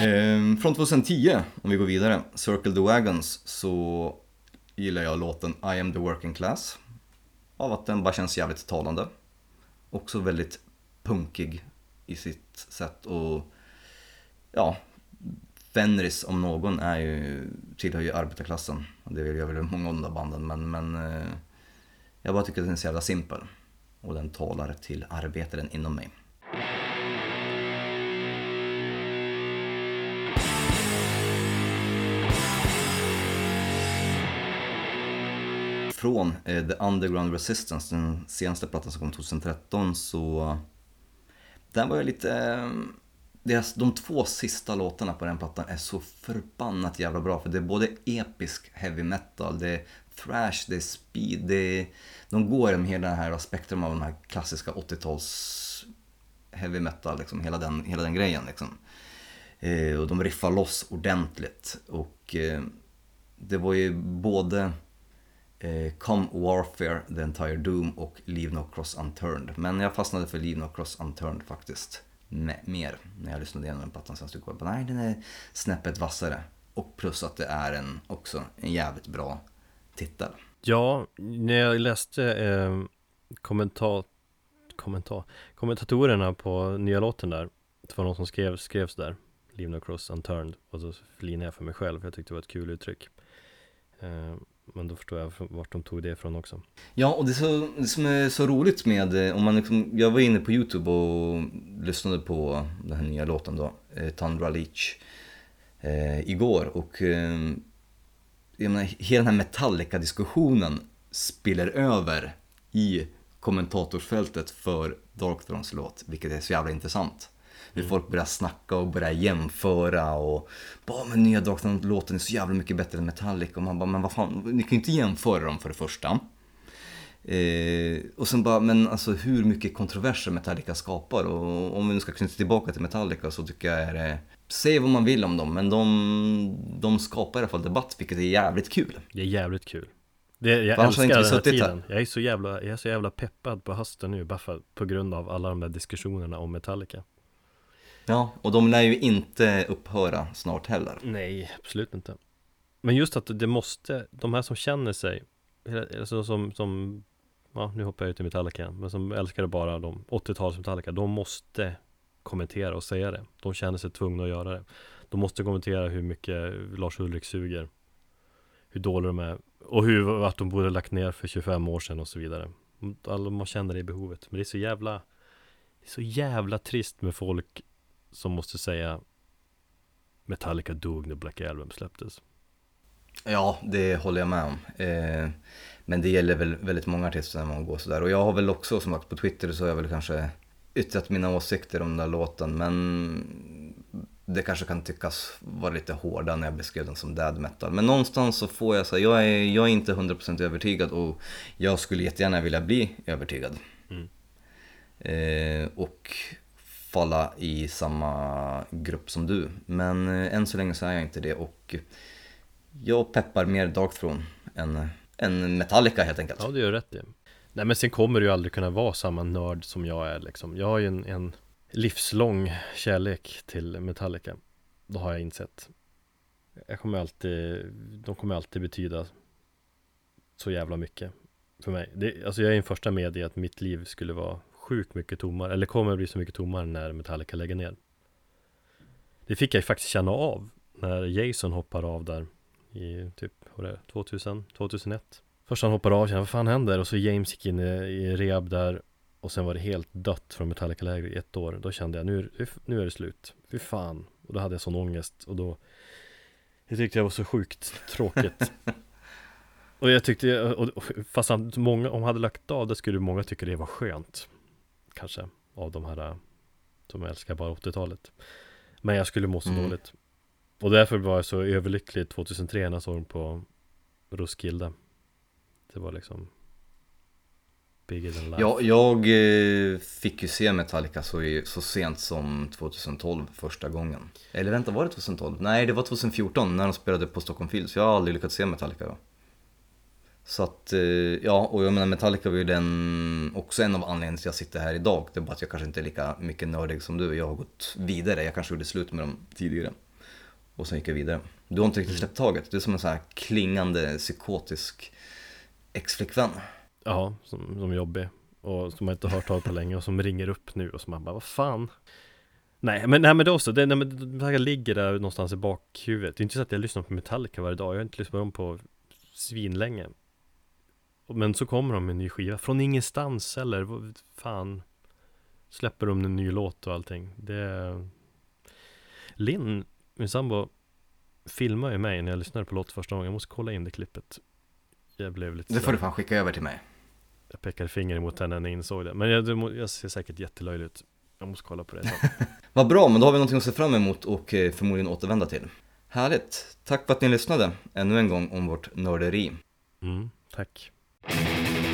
Ehm, från 2010, om vi går vidare, Circle the Wagons, så gillar jag låten I am the working class. Av att den bara känns jävligt talande. Också väldigt punkig i sitt sätt och ja, Fenris om någon är ju, tillhör ju arbetarklassen. Det vill jag väl många av de där banden men, men eh, jag bara tycker att den är så jävla simpel. Och den talar till arbetaren inom mig. Från eh, The Underground Resistance, den senaste plattan som kom 2013, så den var ju lite... Eh, deras, de två sista låtarna på den plattan är så förbannat jävla bra för det är både episk heavy metal, det är thrash, det är speed, det är, de går genom hela det här spektrum av den här klassiska 80-tals heavy metal, liksom, hela, den, hela den grejen. Liksom. Eh, och de riffar loss ordentligt och eh, det var ju både eh, Come Warfare, The Entire Doom och Leave No Cross Unturned. Men jag fastnade för Leave No Cross Unturned faktiskt mer när jag lyssnade igenom den plattan sen stod jag nej den är snäppet vassare. Och plus att det är en, också en jävligt bra titel. Ja, när jag läste eh, kommentar, kommentar, kommentatorerna på nya låten där Det var någon som skrev, skrevs där Leave No Cross Unturned och så flinade jag för mig själv, jag tyckte det var ett kul uttryck eh, men då förstår jag vart de tog det ifrån också. Ja, och det, så, det som är så roligt med, eh, om man liksom, jag var inne på YouTube och lyssnade på den här nya låten då, eh, Tundra Leach, eh, igår och eh, jag menar, hela den här Metallica-diskussionen spiller över i kommentatorsfältet för Dark Thrones låt, vilket är så jävla intressant. Hur folk börjar snacka och börjar jämföra och bara men nya Dark Thrones-låten är så jävla mycket bättre än Metallica och man bara men vad fan, ni kan ju inte jämföra dem för det första. Eh, och sen bara, men alltså hur mycket kontroverser Metallica skapar och om vi nu ska knyta tillbaka till Metallica så tycker jag är det Säg vad man vill om dem, men de, de skapar i alla fall debatt, vilket är jävligt kul. Det är jävligt kul. Det, jag För älskar den här tiden. Jag är, så jävla, jag är så jävla peppad på hösten nu, bara för, på grund av alla de där diskussionerna om Metallica. Ja, och de lär ju inte upphöra snart heller. Nej, absolut inte. Men just att det måste, de här som känner sig, alltså som, som ja nu hoppar jag ut i Metallica igen, men som älskar bara de 80-tals Metallica, de måste kommentera och säga det. De känner sig tvungna att göra det. De måste kommentera hur mycket Lars Ulrik suger. Hur dåliga de är och hur, att de borde lagt ner för 25 år sedan och så vidare. Alla man känner det behovet. Men det är så jävla Det är så jävla trist med folk som måste säga Metallica dog när Black Album släpptes. Ja, det håller jag med om. Eh, men det gäller väl väldigt många artister när man går sådär. Och jag har väl också, som sagt på Twitter så har jag väl kanske yttrat mina åsikter om den där låten. Men det kanske kan tyckas vara lite hårda när jag beskrev den som dad metal. Men någonstans så får jag säga, jag är, jag är inte 100% övertygad och jag skulle jättegärna vilja bli övertygad. Mm. Eh, och falla i samma grupp som du. Men eh, än så länge så är jag inte det och jag peppar mer Darkthrone än, än Metallica helt enkelt. Ja, du gör rätt i. Nej men sen kommer du ju aldrig kunna vara samma nörd som jag är liksom. Jag har ju en, en livslång kärlek till Metallica. Det har jag insett. Jag kommer alltid, de kommer alltid betyda så jävla mycket för mig. Det, alltså jag är den första med i att mitt liv skulle vara sjukt mycket tommare, eller kommer att bli så mycket tommare när Metallica lägger ner. Det fick jag faktiskt känna av när Jason hoppar av där i typ, vad det 2000, 2001. Först han hoppar av, känner vad fan händer? Och så James gick in i, i rehab där och sen var det helt dött från Metallica-läger i ett år. Då kände jag nu, nu är det slut. Fy fan. Och då hade jag sån ångest och då Det tyckte jag var så sjukt tråkigt. och jag tyckte, och, och, fast många, om han hade lagt av det skulle många tycka det var skönt. Kanske, av de här som älskar bara 80-talet. Men jag skulle må så mm. dåligt. Och därför var jag så överlycklig 2003 när jag såg dem på Roskilde. Det var liksom Bigger than life. Ja, jag eh, fick ju se Metallica så, så sent som 2012 första gången. Eller vänta, var det 2012? Nej, det var 2014 när de spelade på Stockholm Fields. Jag har aldrig lyckats se Metallica då. Så att, eh, ja, och jag menar Metallica var ju den, också en av anledningarna till att jag sitter här idag. Det är bara att jag kanske inte är lika mycket nördig som du. Jag har gått vidare, jag kanske gjorde slut med dem tidigare. Och sen gick jag vidare. Du har inte riktigt släppt taget. Du är som en sån här klingande psykotisk ex-flickvän. Ja, som, som jobbig och som man inte har hört av på länge och som ringer upp nu och som man bara, vad fan? Nej, men, nej, men det också, det, nej, men, det ligger där någonstans i bakhuvudet. Det är inte så att jag lyssnar på Metallica varje dag, jag har inte lyssnat på dem på svinlänge. Men så kommer de med en ny skiva, från ingenstans eller, fan, släpper de en ny låt och allting. Det Linn, min sambo, filmar ju mig när jag lyssnade på låt första gången. Jag måste kolla in det klippet. Jag blev lite Det får du fan skicka över till mig. Jag pekade finger mot henne när jag insåg det. Men jag, jag ser säkert jättelöjlig ut. Jag måste kolla på det Vad bra, men då har vi någonting att se fram emot och eh, förmodligen återvända till. Härligt! Tack för att ni lyssnade ännu en gång om vårt nörderi. Mm, tack. Thank you.